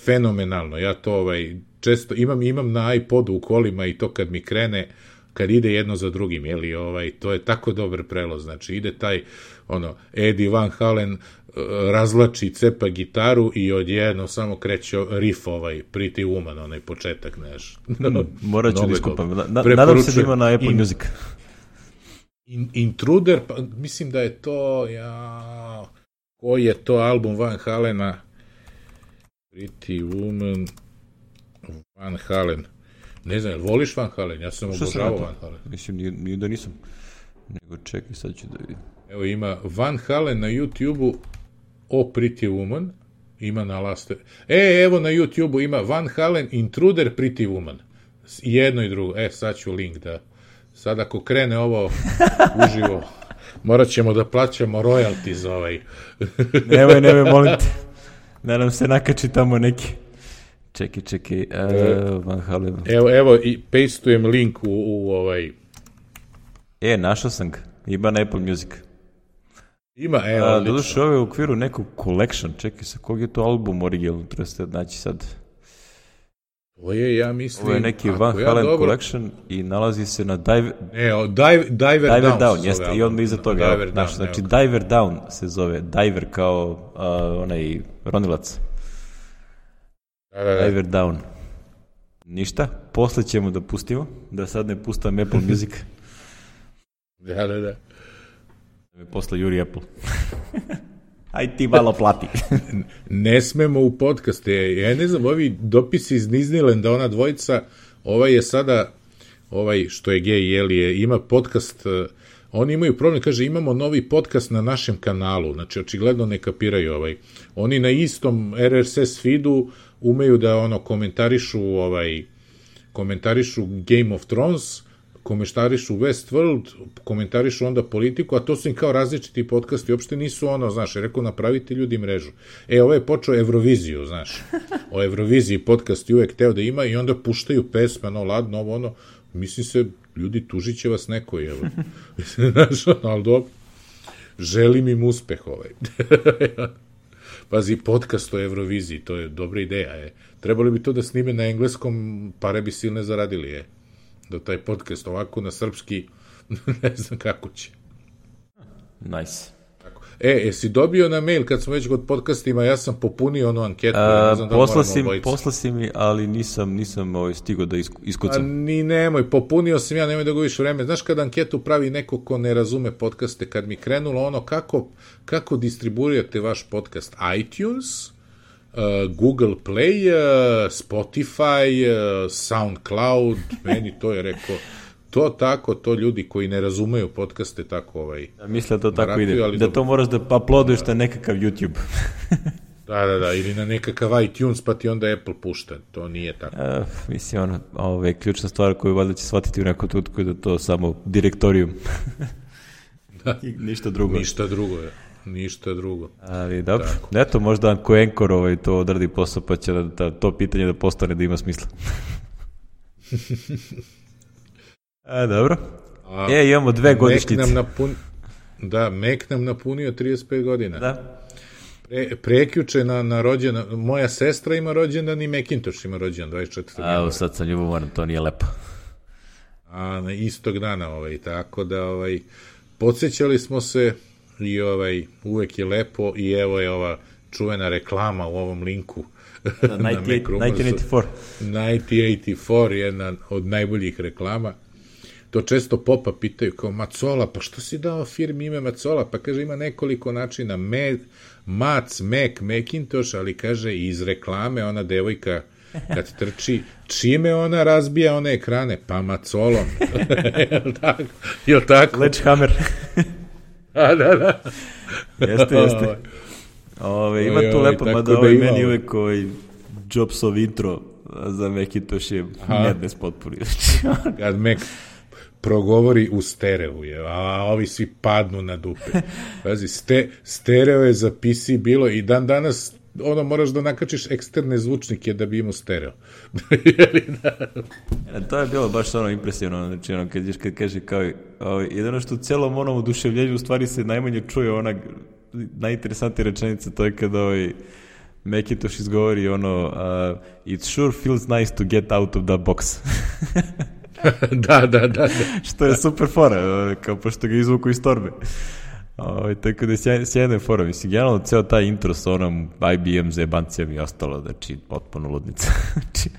fenomenalno. Ja to ovaj, često imam, imam na iPodu u kolima i to kad mi krene, kad ide jedno za drugim, je ovaj, to je tako dobar prelaz, znači ide taj ono, Eddie Van Halen e, razlači cepa gitaru i odjedno samo kreće riff ovaj Pretty Woman, onaj početak, znaš. No, mm, Morat ću da iskupam. nadam se da ima na Apple in, Music. In, intruder, pa, mislim da je to, ja, koji je to album Van Halena? Pretty Woman, Van Halen. Ne znam, voliš Van Halen? Ja sam obožavao Van Halen. Mislim, nije, nije da nisam. Nego čekaj, sad ću da vidim. Evo ima Van Halen na YouTube-u O Pretty Woman, ima na laste. E, evo na YouTube-u ima Van Halen Intruder Pretty Woman. Jedno i drugo. E, sad ću link da... Sad ako krene ovo uživo, morat ćemo da plaćamo royalty za ovaj. nemoj, nemoj, molim te. Da nam se nakači tamo neki. Čekaj, čekaj. E, e Van Halen. Evo, evo i pastujem link u, u ovaj E, našao sam ga. Ima na Apple Music. Ima, e, odlično. Doduše, ovo je u okviru nekog collection. Čekaj, sa kog je to album originalno? Treba ste naći sad. Ovo je, ja mislim... Ovo je neki Van ja Halen dobro... collection i nalazi se na Dive... Ne, dive, Diver, diver Down. down jeste, i onda iza da, toga. Diver evo, down, znači, evo. Diver Down se zove. Diver kao uh, onaj ronilac. Da, da, da. Diver Down. Ništa, posle ćemo da pustimo, da sad ne pustam Apple Music. Da, da, da. Posle Juri Apple. Aj ti malo plati. ne smemo u podcaste. Ja ne znam, ovi dopisi iz Disneylanda, ona dvojica, ovaj je sada, ovaj što je gej, jeli je, ima podcast, eh, oni imaju problem, kaže, imamo novi podcast na našem kanalu, znači očigledno ne kapiraju ovaj. Oni na istom RSS feedu umeju da ono komentarišu ovaj komentarišu Game of Thrones, komentarišu Westworld, komentarišu onda politiku, a to su im kao različiti podcasti, uopšte nisu ono, znaš, rekao napravite ljudi mrežu. E, ovo je počeo Euroviziju, znaš, o Euroviziji podcast je uvek teo da ima i onda puštaju pesme, no, ladno, ovo, ono, mislim se, ljudi, tužit će vas neko, je znaš, ono, ali dobro, želim im uspeh ovaj. Pazi, podcast o Euroviziji, to je dobra ideja, je. Trebali bi to da snime na engleskom, pare bi silne zaradili, je da taj podcast ovako na srpski, ne znam kako će. Nice. Tako. E, jesi dobio na mail kad smo već kod podcastima, ja sam popunio onu anketu, A, ne znam da posla si, posla si mi, ali nisam, nisam ovaj, stigo da isk, iskucam. A, ni nemoj, popunio sam ja, nemoj da gubiš vreme. Znaš kad anketu pravi neko ko ne razume podcaste, kad mi krenulo ono kako, kako distribuirate vaš podcast iTunes, Eh, Google Play, eh, Spotify, eh, SoundCloud, meni to je rekao to tako, to ljudi koji ne razumeju podcaste tako ovaj. Da misle da to tako ide. Ali da dobro. to moraš da uploaduješ da. na nekakav YouTube. da, da, da, ili na nekakav iTunes pa ti onda Apple pušta. To nije tako. Uh, mislim ono, ovaj ključna stvar koju valjda će shvatiti u nekom trenutku da to samo direktorijum. da. I ništa drugo. Ništa drugo je. Da ništa drugo. Ali dobro, Tako. eto možda ako Enkor ovaj to odradi posao pa će da, da to pitanje da postane da ima smisla. A, e, dobro. A, e, imamo dve godišnjice. nam napun... Da, Mek nam napunio 35 godina. Da. Pre, preključe na, na rođena, moja sestra ima rođendan i Mekintoš ima rođendan 24. A, evo sad sam ljubomoran, to nije lepo. A, na istog dana, ovaj, tako da, ovaj, podsjećali smo se i ovaj, uvek je lepo i evo je ova čuvena reklama u ovom linku da, na 1984. 1984, jedna od najboljih reklama. To često popa pitaju kao Macola, pa što si dao firmi ime Macola? Pa kaže ima nekoliko načina, Me, Mac, Mac, Macintosh, ali kaže iz reklame ona devojka kad trči, čime ona razbija one ekrane? Pa macolom. Jel tako? Jel tako? Ledgehammer. A, da, da, da. Jeste, jeste. Ove, ima tu lepo, mada da ovaj meni uvek ovaj Jobsov intro za Macintosh je madness potpuni. Kad Mac progovori u stereu, je, a ovi svi padnu na dupe. Pazi, ste, stereo je za PC bilo i dan danas ono moraš da nakačiš eksterne zvučnike da bi imao stereo. da. to je bilo baš ono impresivno, znači ono kad, kad kaže kao, ovaj, jedno što u celom onom oduševljenju u stvari se najmanje čuje ona najinteresantnija rečenica, to je kad ovaj, Mekitoš izgovori ono uh, it sure feels nice to get out of the box. da, da, da, da. Što je super fora, kao pošto ga izvuku iz torbe. Ovaj, tako da je sjajna fora, mislim, generalno ceo taj intro sa onom IBM zebancijom i ostalo, znači, potpuno ludnica. znači,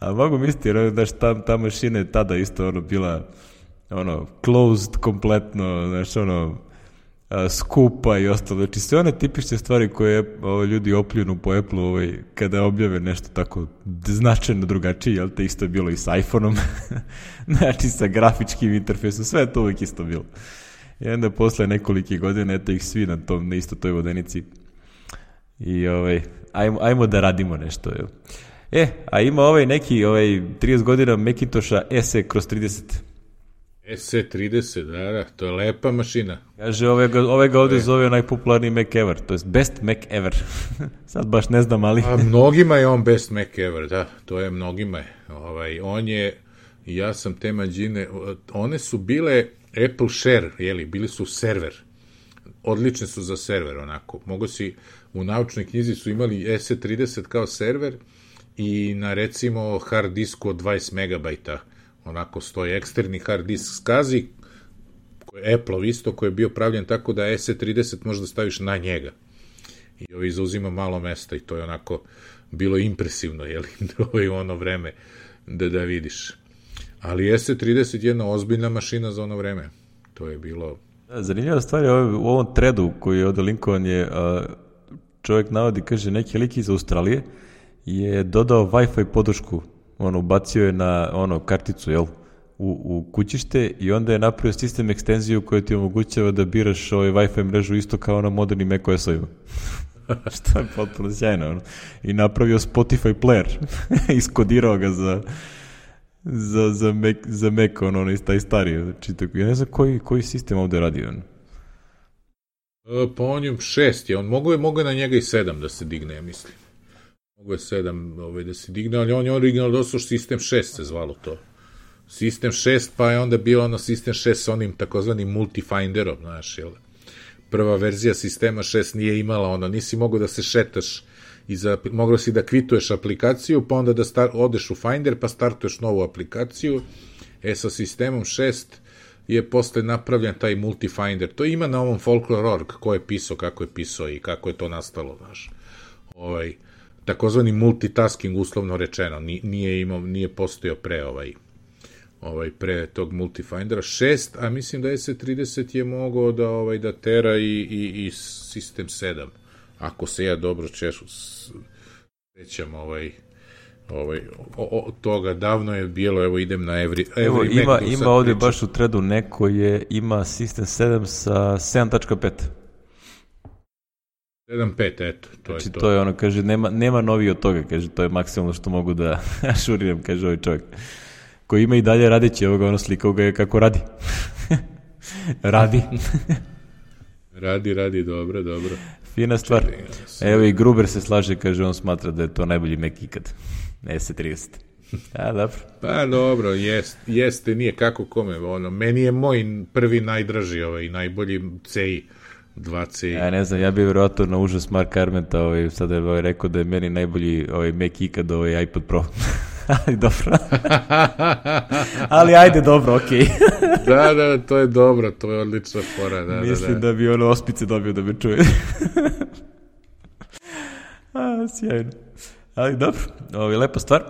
a mogu misliti, jer, znaš, ta, ta mašina je tada isto, ono, bila, ono, closed kompletno, znaš, ono, a, skupa i ostalo. Znači, sve one tipične stvari koje ovo, ovaj, ljudi opljunu po Apple-u ovaj, kada objave nešto tako značajno drugačije, jel te isto je bilo i s iPhone-om, znači, sa grafičkim interfejsom, sve je to uvijek isto bilo. I onda posle nekolike godine, eto ih svi na tom, na isto toj vodenici. I ovaj, ajmo, ajmo da radimo nešto, jel? E, a ima ovaj neki, ovaj 30 godina Macintosha SE kroz 30. SE 30, da, da, to je lepa mašina. Kaže, ove ovaj ga, ove ovaj ga ovde e. zove najpopularniji Mac ever, to je best Mac ever. Sad baš ne znam, ali... a mnogima je on best Mac ever, da, to je mnogima je. Ovaj, on je, ja sam te mađine, one su bile Apple Share, jeli, bili su server. Odlični su za server, onako. Mogu si, u naučnoj knjizi su imali e se 30 kao server i na recimo hard disku od 20 MB onako stoji eksterni hard disk skazi Apple isto koji je bio pravljen tako da e se 30 možda staviš na njega i ovi zauzima malo mesta i to je onako bilo impresivno je li u ono vreme da da vidiš Ali SC-31 ozbiljna mašina za ono vreme. To je bilo... Da, zanimljiva stvar je ovaj- u ovom tredu koji je linkovan je, čovjek navodi, kaže, neki lik iz Australije je dodao Wi-Fi podršku, ono, ubacio je na ono, karticu, jel? u, u kućište i onda je napravio sistem ekstenziju koja ti omogućava da biraš ovaj Wi-Fi mrežu isto kao na modernim macOS-ovima. Što je potpuno sjajno. Ono. I napravio Spotify player. Iskodirao ga za, za, za, Mac, za Mac on, onaj taj stari. Znači, tako, ja ne znam koji, koji sistem ovde radi on. E, pa on je šest, je. On mogo je, mogo je na njega i sedam da se digne, ja mislim. Mogo je sedam ovaj, da se digne, ali on je originalno dosta sistem šest se zvalo to. Sistem 6, pa je onda bio ono sistem 6 s onim takozvanim multifinderom, znaš, jel? Prva verzija sistema 6 nije imala ono, nisi mogao da se šetaš i za, mogla si da kvituješ aplikaciju, pa onda da star, odeš u Finder, pa startuješ novu aplikaciju. E, sa sistemom 6 je posle napravljen taj multi Finder. To ima na ovom folklore.org, ko je pisao, kako je pisao i kako je to nastalo, znaš. Ovaj, takozvani multitasking, uslovno rečeno, nije, imao, nije postojao pre ovaj, ovaj pre tog multifindera 6, a mislim da S30 je mogao da ovaj da tera i, i, i sistem 7 ako se ja dobro češu, sećam ovaj ovaj, o, o, toga davno je bilo, evo idem na every, every evo, Mac, ima, ima ovdje baš u tredu neko je, ima System 7 sa 7.5 7.5, eto, to znači, je to. to je ono, kaže, nema, nema novi od toga, kaže, to je maksimalno što mogu da ašuriram, kaže ovaj čovjek. Koji ima i dalje radeći, evo ga ono slikao ga je kako radi. radi. radi, radi, dobro, dobro. Fina stvar. Evo i Gruber se slaže, kaže, on smatra da je to najbolji Mac ikad. S30. A, dobro. Pa dobro, jest, jeste, nije kako kome. Ono, meni je moj prvi najdraži ovaj, najbolji CI. 2C. Ja ne znam, ja bih vjerojatno na užas Mark Armenta ovaj, sada je ovaj, rekao da je meni najbolji ovaj, Mac ikad ovaj iPad Pro. ali dobro. ali ajde, dobro, okej. Okay. da, da, to je dobro, to je odlična fora. Da, Mislim da, da. da bi ono ospice dobio da me čuje. A, sjajno. Ali dobro, ovo je lepa stvar.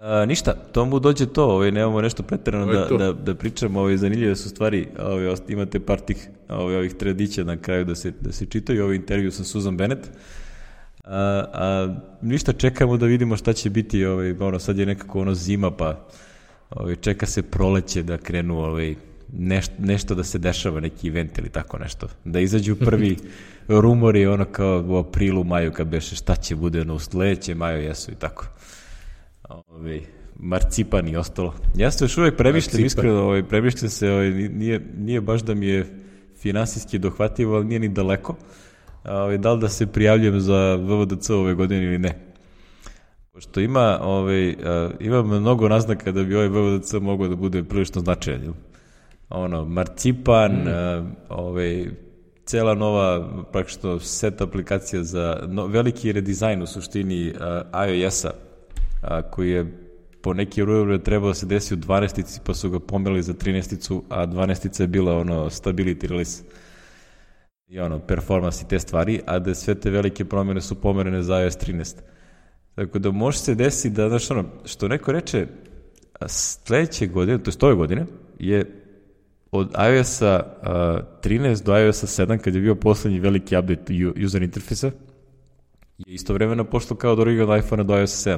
A, ništa, to mu dođe to, ovaj, nemamo nešto pretrano da, da, da pričamo, ovaj, zanimljive su stvari, ovaj, imate par tih ovaj, ovih tradića na kraju da se, da se čitaju, ovaj intervju sa Susan Bennett, A, a, ništa čekamo da vidimo šta će biti, ovaj, ono, sad je nekako ono zima, pa ovaj, čeka se proleće da krenu ovaj, nešto, nešto da se dešava, neki event ili tako nešto. Da izađu prvi rumori, ono kao u aprilu, maju, kad beše šta će bude, ono u sledeće, maju, jesu i tako. Ovaj, marcipan i ostalo. Ja se još uvek premišljam, iskreno, ovaj, premišljam se, ovaj, nije, nije baš da mi je finansijski dohvativo, ali nije ni daleko. Uh, ovaj, da li da se prijavljujem za VVDC ove godine ili ne. Pošto ima, ovaj, eh, ima mnogo naznaka da bi ovaj VVDC mogao da bude prilično značajan. Ono, marcipan, mm. ovaj, cela nova praktično set aplikacija za no, veliki redizajn u suštini eh, iOS-a koji je po neki rujevre trebao da se desi u 12 pa su ga pomerali za 13 icu a 12 ica je bila ono stability release i ono, performans i te stvari, a da sve te velike promjene su pomerene za iOS 13. Tako da može se desiti da, znaš, ono, što neko reče, sledeće godine, to je ove godine, je od ios 13 do ios 7, kad je bio poslednji veliki update user interfejsa, je istovremeno pošlo kao od original iPhone-a do iOS 7.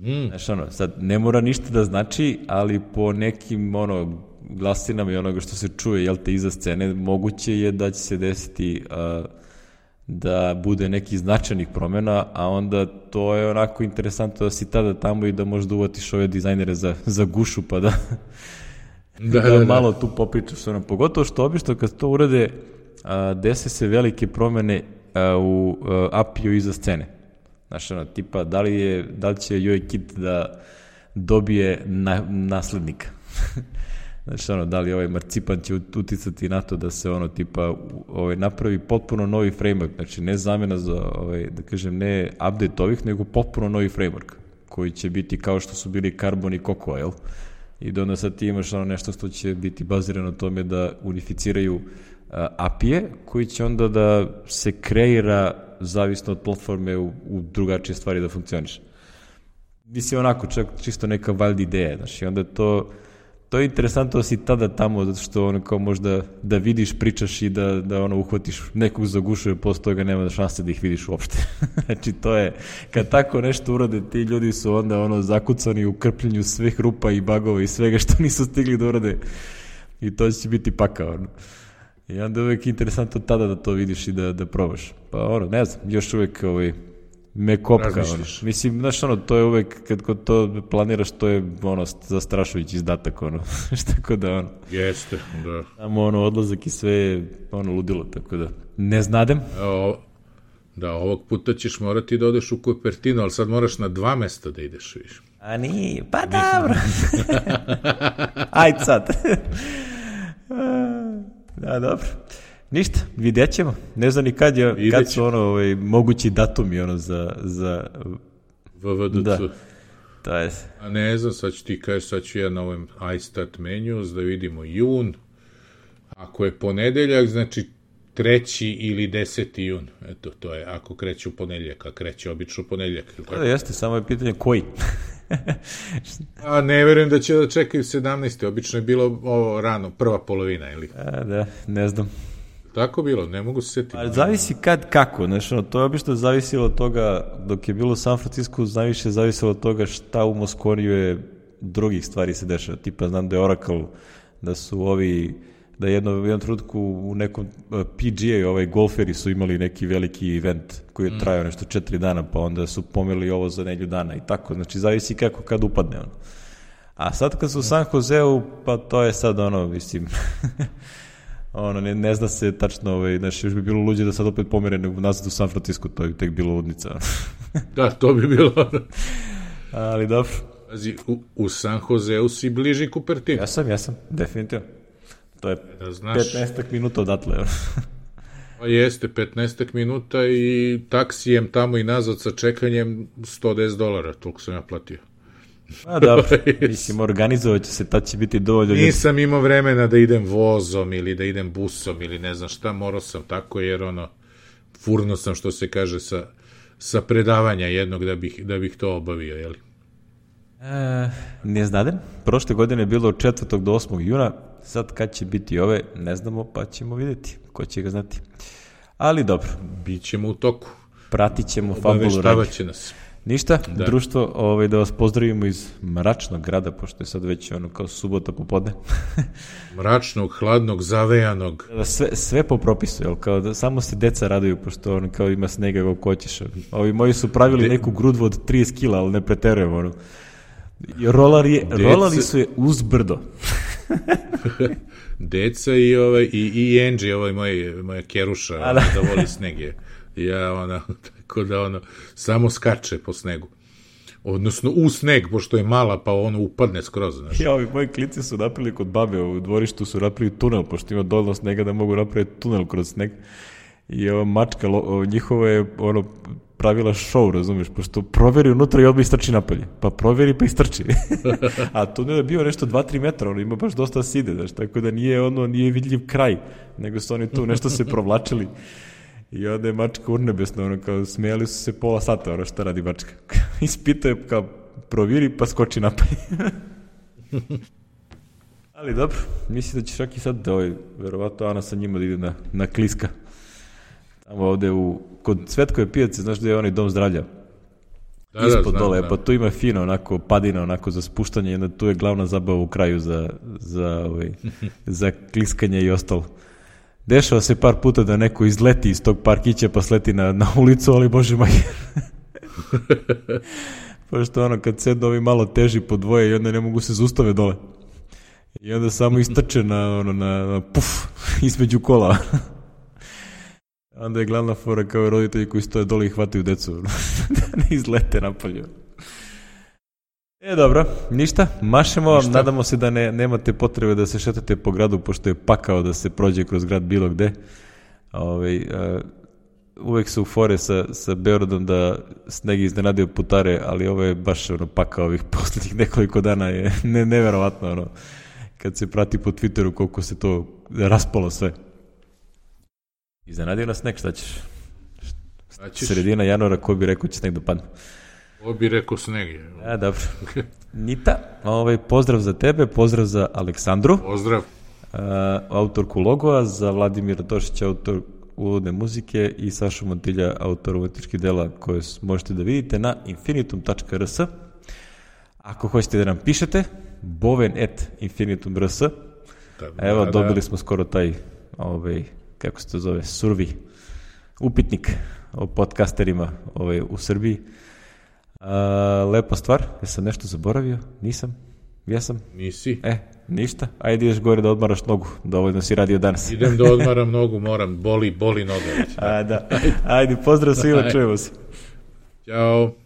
Mm. Znaš, ono, sad, ne mora ništa da znači, ali po nekim, ono, glasinama i onoga što se čuje, jel te, iza scene, moguće je da će se desiti uh, da bude neki značajnih promena, a onda to je onako interesantno da si tada tamo i da možda uvatiš ove dizajnere za, za gušu, pa da, da, da, da, da, malo tu popričaš sa Pogotovo što obično kad to urade, a, dese se velike promene a, u a, apiju iza scene. Znaš, ono, tipa, da li, je, da li će Joy kit da dobije na, naslednika? Znaš, ono, da li ovaj marcipan će uticati na to da se ono tipa ovaj, napravi potpuno novi framework, znači ne zamena za, ovaj, da kažem, ne update ovih, nego potpuno novi framework, koji će biti kao što su bili Carbon i Coco Oil, i da onda sad ti imaš ono nešto što će biti bazirano tome da unificiraju uh, API-e, koji će onda da se kreira zavisno od platforme u, u drugačije stvari da funkcioniš. Mislim, onako, čak čisto neka valid ideja, znaš, i onda to, to je interesantno da si tada tamo, zato što ono kao možda da vidiš, pričaš i da, da ono uhvatiš nekog za gušu, jer posle toga nema šanse da ih vidiš uopšte. znači, to je, kad tako nešto urade, ti ljudi su onda ono zakucani u krpljenju svih rupa i bagova i svega što nisu stigli da urade i to će biti pakao. Ono. I onda uvek interesantno tada da to vidiš i da, da probaš. Pa ono, ne znam, još uvek ovaj, me kopka. Ono. Mislim, znaš ono, to je uvek, kad kod to planiraš, to je ono, zastrašujući izdatak, ono, tako da ono. Jeste, da. Samo ono, odlazak i sve ono, ludilo, tako da. Ne znadem. O, da, ovog puta ćeš morati da odeš u Kupertinu, ali sad moraš na dva mesta da ideš, viš. A ni, pa dobro. Ajde sad. Da, dobro. Ništa, vidjet ćemo. Ne znam ni kad, je, Videćemo. kad su ono, ovaj, mogući datumi ono, za... za... VVDC. Da. To je. A ne znam, sad ću ti kaži, sad ću ja na ovom iStart menus da vidimo jun. Ako je ponedeljak, znači 3. ili 10. jun. Eto, to je ako kreće u ponedeljak, a kreće obično u ponedeljak. Da, jeste, samo je pitanje koji. A ne verujem da će da čekaju 17. Obično je bilo ovo rano, prva polovina, ili? A, da, ne znam. Tako bilo, ne mogu se setiti. Ali zavisi kad, kako, znaš, ono, to je obično zavisilo od toga, dok je bilo u San Francisco, najviše zavisilo od toga šta u Moskoriju je drugih stvari se dešava. Tipa, znam da je Oracle, da su ovi da jedno, jedan trenutku u nekom e, PGA, ovaj golferi su imali neki veliki event koji je mm. trajao nešto četiri dana, pa onda su pomerili ovo za nedlju dana i tako. Znači, zavisi kako kad upadne ono. A sad kad su u da. San Joseu, pa to je sad ono, mislim, ono, ne, ne zna se tačno, ovaj, znači, još bi bilo luđe da sad opet pomere nego nazad u San Francisco, to je tek bilo ludnica. da, to bi bilo. Ali dobro. Pazi, u, u San Joseu si bliži Kupertinu. Ja sam, ja sam, definitivno. To je e, da znaš, 15 minuta odatle. pa jeste, 15 minuta i taksijem tamo i nazad sa čekanjem 110 dolara, toliko sam ja platio. A da, ovaj, mislim, organizovat će se, tad će biti dovoljno. Nisam imao vremena da idem vozom ili da idem busom ili ne znam šta, morao sam tako jer ono, furno sam što se kaže sa, sa predavanja jednog da bih, da bih to obavio, jeli? E, ne znaden, prošle godine je bilo od 4. do 8. juna, Sad kad će biti ove, ne znamo, pa ćemo videti. Ko će ga znati. Ali dobro. Bićemo u toku. Pratit ćemo Fabulu Rage. će nas. Ništa, da. društvo, ovaj, da vas pozdravimo iz mračnog grada, pošto je sad već ono kao subota popodne. mračnog, hladnog, zavejanog. Da, sve, sve po propisu, jel, kao da samo se deca raduju, pošto ono kao ima snega kako hoćeš. Ovi moji su pravili De... neku grudvu od 30 kila, ali ne preterujemo ono. Rolar je, Deca... Rolali su je uzbrdo. Deca i, ovaj, i, i Angie, ovaj moj, moja keruša, da. da voli snege. Ja, ona, tako da, ono, samo skače po snegu odnosno u sneg, pošto je mala, pa ono upadne skroz. Znaš. Ja, ovi moji klici su napravili kod babe, u dvorištu su napravili tunel, pošto ima dovoljno snega da mogu napraviti tunel kroz sneg i ova mačka lo, njihova je ono, pravila show, razumiješ, pošto proveri unutra i odmah istrči napolje. Pa proveri pa istrči. A to da je bio nešto 2-3 metra, ono ima baš dosta side, znaš, tako da nije ono, nije vidljiv kraj, nego su oni tu nešto se provlačili. I onda je mačka urnebesna, ono kao smijali su se pola sata, ono šta radi mačka. Ispitao je kao proviri pa skoči napolje. Ali dobro, mislim da će čak i sad da ovaj, verovato Ana sa njima da ide na, na kliska. Tamo ovde u, kod Cvetkove pijace, znaš da je onaj dom zdravlja? Da, da ispod dole, da. pa tu ima fino onako padina onako za spuštanje i onda tu je glavna zabava u kraju za, za, ovaj, za kliskanje i ostalo. Dešava se par puta da neko izleti iz tog parkića pa sleti na, na ulicu, ali bože maj. Pošto ono kad sedno ovi malo teži po dvoje i onda ne mogu se zustave dole. I onda samo istrče na, ono, na, na puf, između kola. Onda je glavna fora kao roditelji koji stoje dole i hvataju decu. da ne izlete napolju. E dobro, ništa, mašemo vam, nadamo se da ne, nemate potrebe da se šetate po gradu, pošto je pakao da se prođe kroz grad bilo gde. Ove, ovaj, uh, uvek su fore sa, sa Beorodom da sneg iznenadio putare, ali ovo je baš ono pakao ovih poslednjih nekoliko dana je ne, neverovatno ono, kad se prati po Twitteru koliko se to raspalo sve. Iznenadio nas nek, šta ćeš? Šta ćeš? Sredina januara, ko bi rekao da će sneg da padne? Ko bi rekao sneg je. E, dobro. Nita, ovaj, pozdrav za tebe, pozdrav za Aleksandru. Pozdrav. Uh, autorku logoa, za Vladimira Tošića, autor uvodne muzike i Sašu Montilja, autor umetničkih dela koje možete da vidite na infinitum.rs. Ako hoćete da nam pišete, boven at infinitum.rs. Da, Evo, da, da. dobili da. smo skoro taj ovaj, kako se to zove, survi, upitnik o podcasterima ovaj, u Srbiji. A, e, lepa stvar, jesam nešto zaboravio? Nisam? Jesam? Nisi. E, ništa. Ajde ideš gore da odmaraš nogu, dovoljno si radio danas. Idem da odmaram nogu, moram, boli, boli noga. A, da. Ajde, pozdrav svima, čujemo se. Ćao.